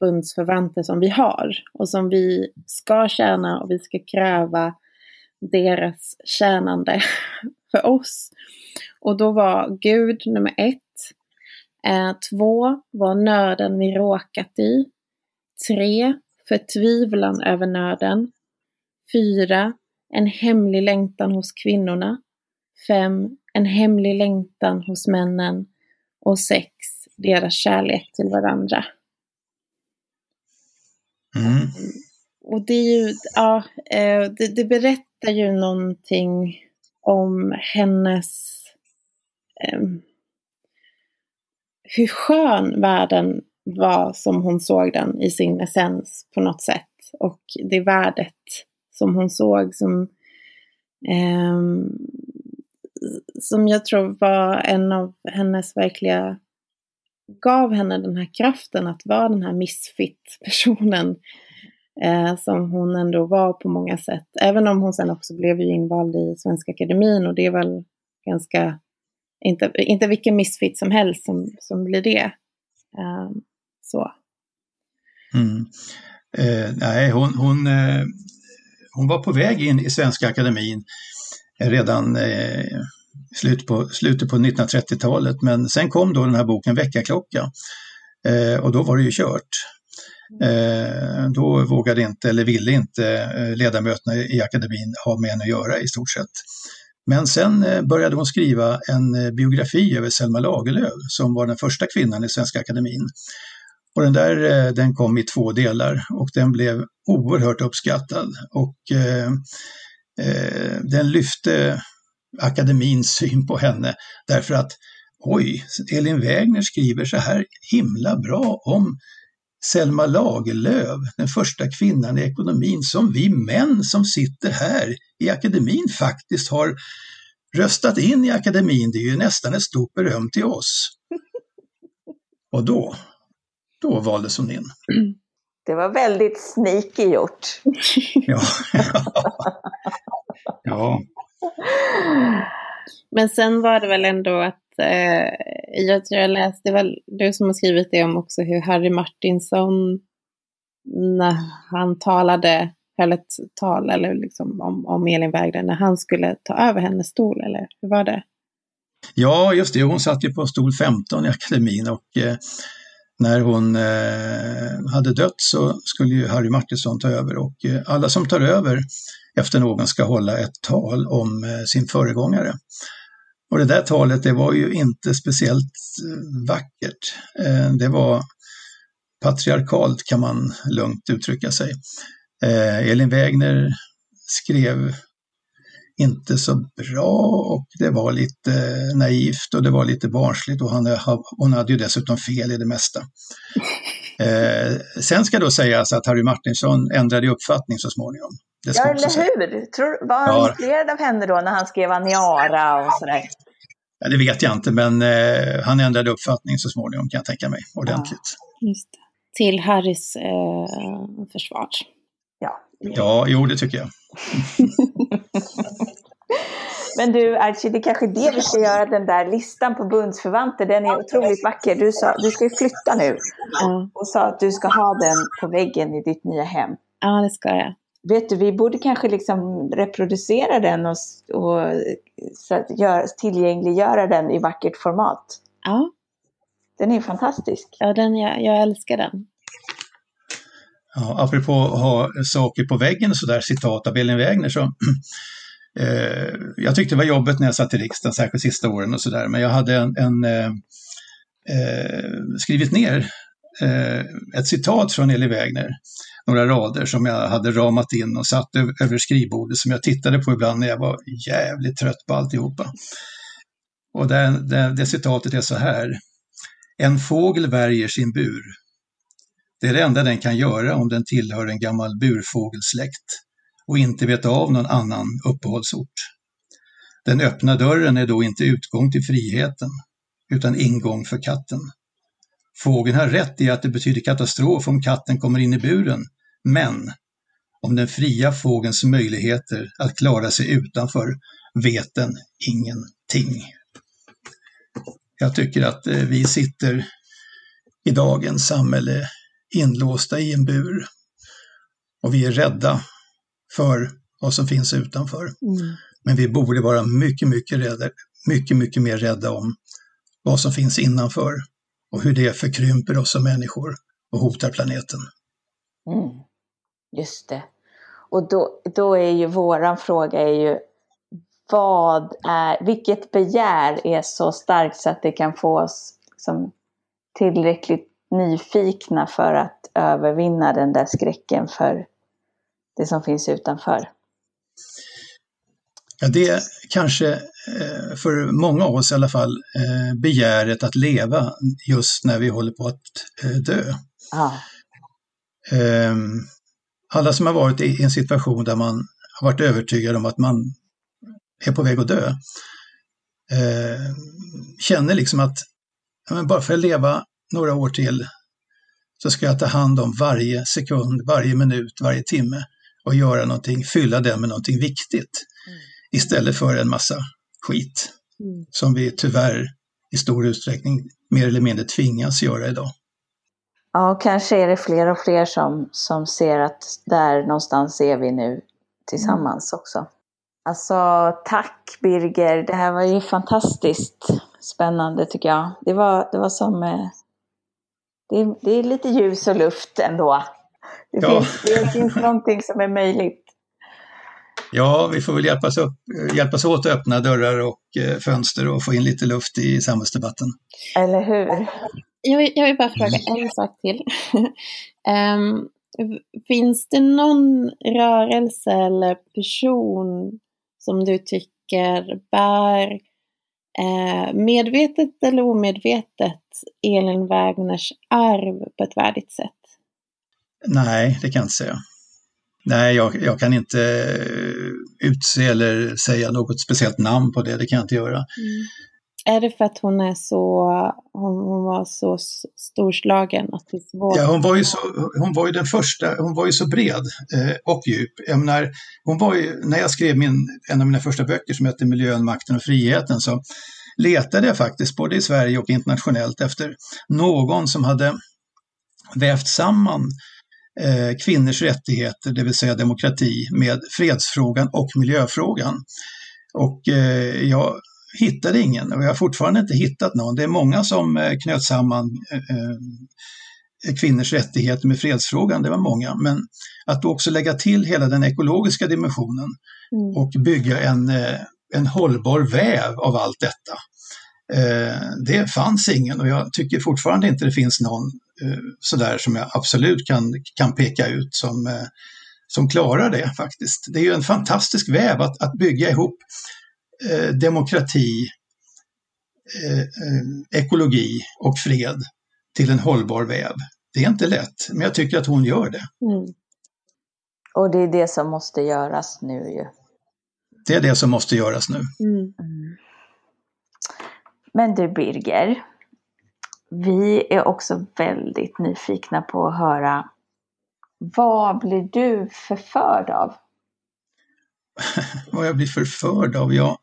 bundsförvanter som vi har och som vi ska tjäna och vi ska kräva deras tjänande för oss. Och då var Gud nummer ett. Eh, två var nöden vi råkat i. Tre, förtvivlan över nöden. Fyra, en hemlig längtan hos kvinnorna. Fem, en hemlig längtan hos männen och sex, deras kärlek till varandra. Mm. Och det är ju, ja, eh, det, det, berättar ju någonting om hennes um, hur skön världen var som hon såg den i sin essens på något sätt. Och det värdet som hon såg som um, som jag tror var en av hennes verkliga, gav henne den här kraften att vara den här misfit-personen eh, som hon ändå var på många sätt. Även om hon sen också blev ju invald i Svenska Akademin och det är väl ganska, inte, inte vilken misfit som helst som, som blir det. Eh, så. Mm. Eh, nej, hon, hon, eh, hon var på väg in i Svenska Akademin redan eh, slut på, slutet på 1930-talet. Men sen kom då den här boken Väckarklocka eh, och då var det ju kört. Eh, då vågade inte, eller ville inte, eh, ledamöterna i akademin ha med henne att göra i stort sett. Men sen eh, började hon skriva en eh, biografi över Selma Lagerlöf som var den första kvinnan i Svenska Akademin. Och den där den kom i två delar och den blev oerhört uppskattad. Och eh, Eh, den lyfte akademins syn på henne därför att oj, Elin Wägner skriver så här himla bra om Selma Lagerlöf, den första kvinnan i ekonomin, som vi män som sitter här i akademin faktiskt har röstat in i akademin. Det är ju nästan ett stort beröm till oss. Och då, då valdes hon in. Det var väldigt sneaky gjort. ja. ja. Men sen var det väl ändå att eh, jag tror jag läste, väl du som har skrivit det om också hur Harry Martinson när han talade, höll ett tal eller liksom om, om Elin Wägner när han skulle ta över hennes stol, eller hur var det? Ja, just det. Hon satt ju på stol 15 i akademin och eh, när hon eh, hade dött så skulle ju Harry Martinsson ta över och eh, alla som tar över efter någon ska hålla ett tal om eh, sin föregångare. Och det där talet det var ju inte speciellt eh, vackert. Eh, det var patriarkalt kan man lugnt uttrycka sig. Eh, Elin Wägner skrev inte så bra och det var lite naivt och det var lite barnsligt och han, hon hade ju dessutom fel i det mesta. Eh, sen ska då sägas att Harry Martinsson ändrade uppfattning så småningom. ja, eller hur? Tror, var han ja. inspirerad av henne då när han skrev Aniara och sådär? Ja, det vet jag inte, men eh, han ändrade uppfattning så småningom kan jag tänka mig, ordentligt. Ja, just det. Till Harrys eh, försvar. Ja. ja, jo det tycker jag. Men du Archie, det är kanske det vi ska göra, den där listan på bundsförvanter. Den är otroligt vacker. Du, sa, du ska ju flytta nu ja. och sa att du ska ha den på väggen i ditt nya hem. Ja, det ska jag. Vet du, vi borde kanske liksom reproducera den och, och så att gör, tillgängliggöra den i vackert format. Ja. Den är fantastisk. Ja, den, jag, jag älskar den. Ja, apropå att ha saker på väggen och sådär, citat av Elin Wägner, så eh, jag tyckte det var jobbigt när jag satt i riksdagen, särskilt sista åren och sådär, men jag hade en, en eh, eh skrivit ner eh, ett citat från Eli Wägner, några rader som jag hade ramat in och satt över skrivbordet som jag tittade på ibland när jag var jävligt trött på alltihopa. Och det, det, det citatet är så här. En fågel värjer sin bur. Det är det enda den kan göra om den tillhör en gammal burfågelsläkt och inte veta av någon annan uppehållsort. Den öppna dörren är då inte utgång till friheten, utan ingång för katten. Fågeln har rätt i att det betyder katastrof om katten kommer in i buren, men om den fria fågelns möjligheter att klara sig utanför vet den ingenting. Jag tycker att eh, vi sitter i dagens samhälle inlåsta i en bur och vi är rädda för vad som finns utanför. Mm. Men vi borde vara mycket, mycket, rädda, mycket, mycket mer rädda om vad som finns innanför och hur det förkrymper oss som människor och hotar planeten. Mm. Just det. Och då, då är ju våran fråga är ju vad är, vilket begär är så starkt så att det kan få oss som tillräckligt nyfikna för att övervinna den där skräcken för det som finns utanför? Ja, det är kanske eh, för många av oss i alla fall eh, begäret att leva just när vi håller på att eh, dö. Ah. Alla som har varit i en situation där man har varit övertygad om att man är på väg att dö känner liksom att bara för att leva några år till så ska jag ta hand om varje sekund, varje minut, varje timme och göra någonting, fylla den med någonting viktigt. Mm. Istället för en massa skit mm. som vi tyvärr i stor utsträckning mer eller mindre tvingas göra idag. Ja, kanske är det fler och fler som, som ser att där någonstans är vi nu tillsammans mm. också. Alltså tack Birger, det här var ju fantastiskt spännande tycker jag. Det var, det var som, eh, det, det är lite ljus och luft ändå. Det, ja. finns, det finns någonting som är möjligt. Ja, vi får väl hjälpas, upp, hjälpas åt att öppna dörrar och eh, fönster och få in lite luft i samhällsdebatten. Eller hur? Jag vill, jag vill bara fråga en sak till. um, finns det någon rörelse eller person som du tycker bär eh, medvetet eller omedvetet Elin Wägners arv på ett värdigt sätt? Nej, det kan jag inte säga. Nej, jag, jag, kan inte eh, utse eller säga något speciellt namn på det, det kan jag inte göra. Mm. Är det för att hon är så, hon, hon var så storslagen att det? Ja, hon var ju, så, hon var ju den första, hon var ju så bred eh, och djup. Jag menar, hon var ju, när jag skrev min, en av mina första böcker som heter Miljön, makten och friheten så letade jag faktiskt både i Sverige och internationellt efter någon som hade vävt samman kvinnors rättigheter, det vill säga demokrati, med fredsfrågan och miljöfrågan. Och eh, jag hittade ingen och jag har fortfarande inte hittat någon. Det är många som eh, knöt samman eh, kvinnors rättigheter med fredsfrågan, det var många. Men att också lägga till hela den ekologiska dimensionen mm. och bygga en, en hållbar väv av allt detta. Det fanns ingen och jag tycker fortfarande inte det finns någon sådär som jag absolut kan, kan peka ut som som klarar det faktiskt. Det är ju en fantastisk väv att, att bygga ihop eh, demokrati, eh, eh, ekologi och fred till en hållbar väv. Det är inte lätt, men jag tycker att hon gör det. Mm. Och det är det som måste göras nu ju. Det är det som måste göras nu. Mm. Mm. Men du Birger, vi är också väldigt nyfikna på att höra vad blir du förförd av? vad jag blir förförd av? Ja,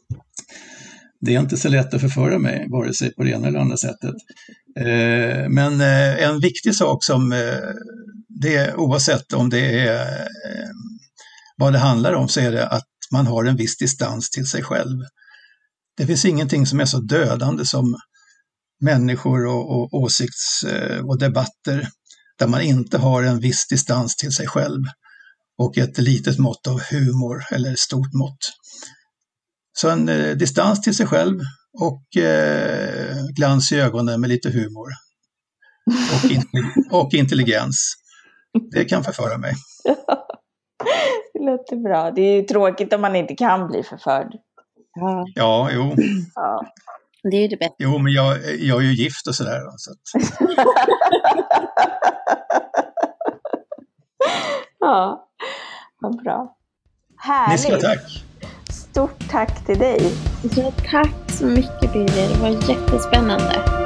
det är inte så lätt att förföra mig, vare sig på det ena eller andra sättet. Eh, men eh, en viktig sak som eh, det oavsett om det är vad det handlar om, så är det att man har en viss distans till sig själv. Det finns ingenting som är så dödande som människor och, och åsikts och debatter där man inte har en viss distans till sig själv och ett litet mått av humor eller stort mått. Så en eh, distans till sig själv och eh, glans i ögonen med lite humor. Och, in och intelligens. Det kan förföra mig. det låter bra. Det är ju tråkigt om man inte kan bli förförd. Ja, ja jo. Ja. Det är ju det bästa. Jo, men jag, jag är ju gift och sådär. Så att... ja, vad bra. Härligt. Ni ska tack. Stort tack till dig. Ja, tack så mycket Birger. Det var jättespännande.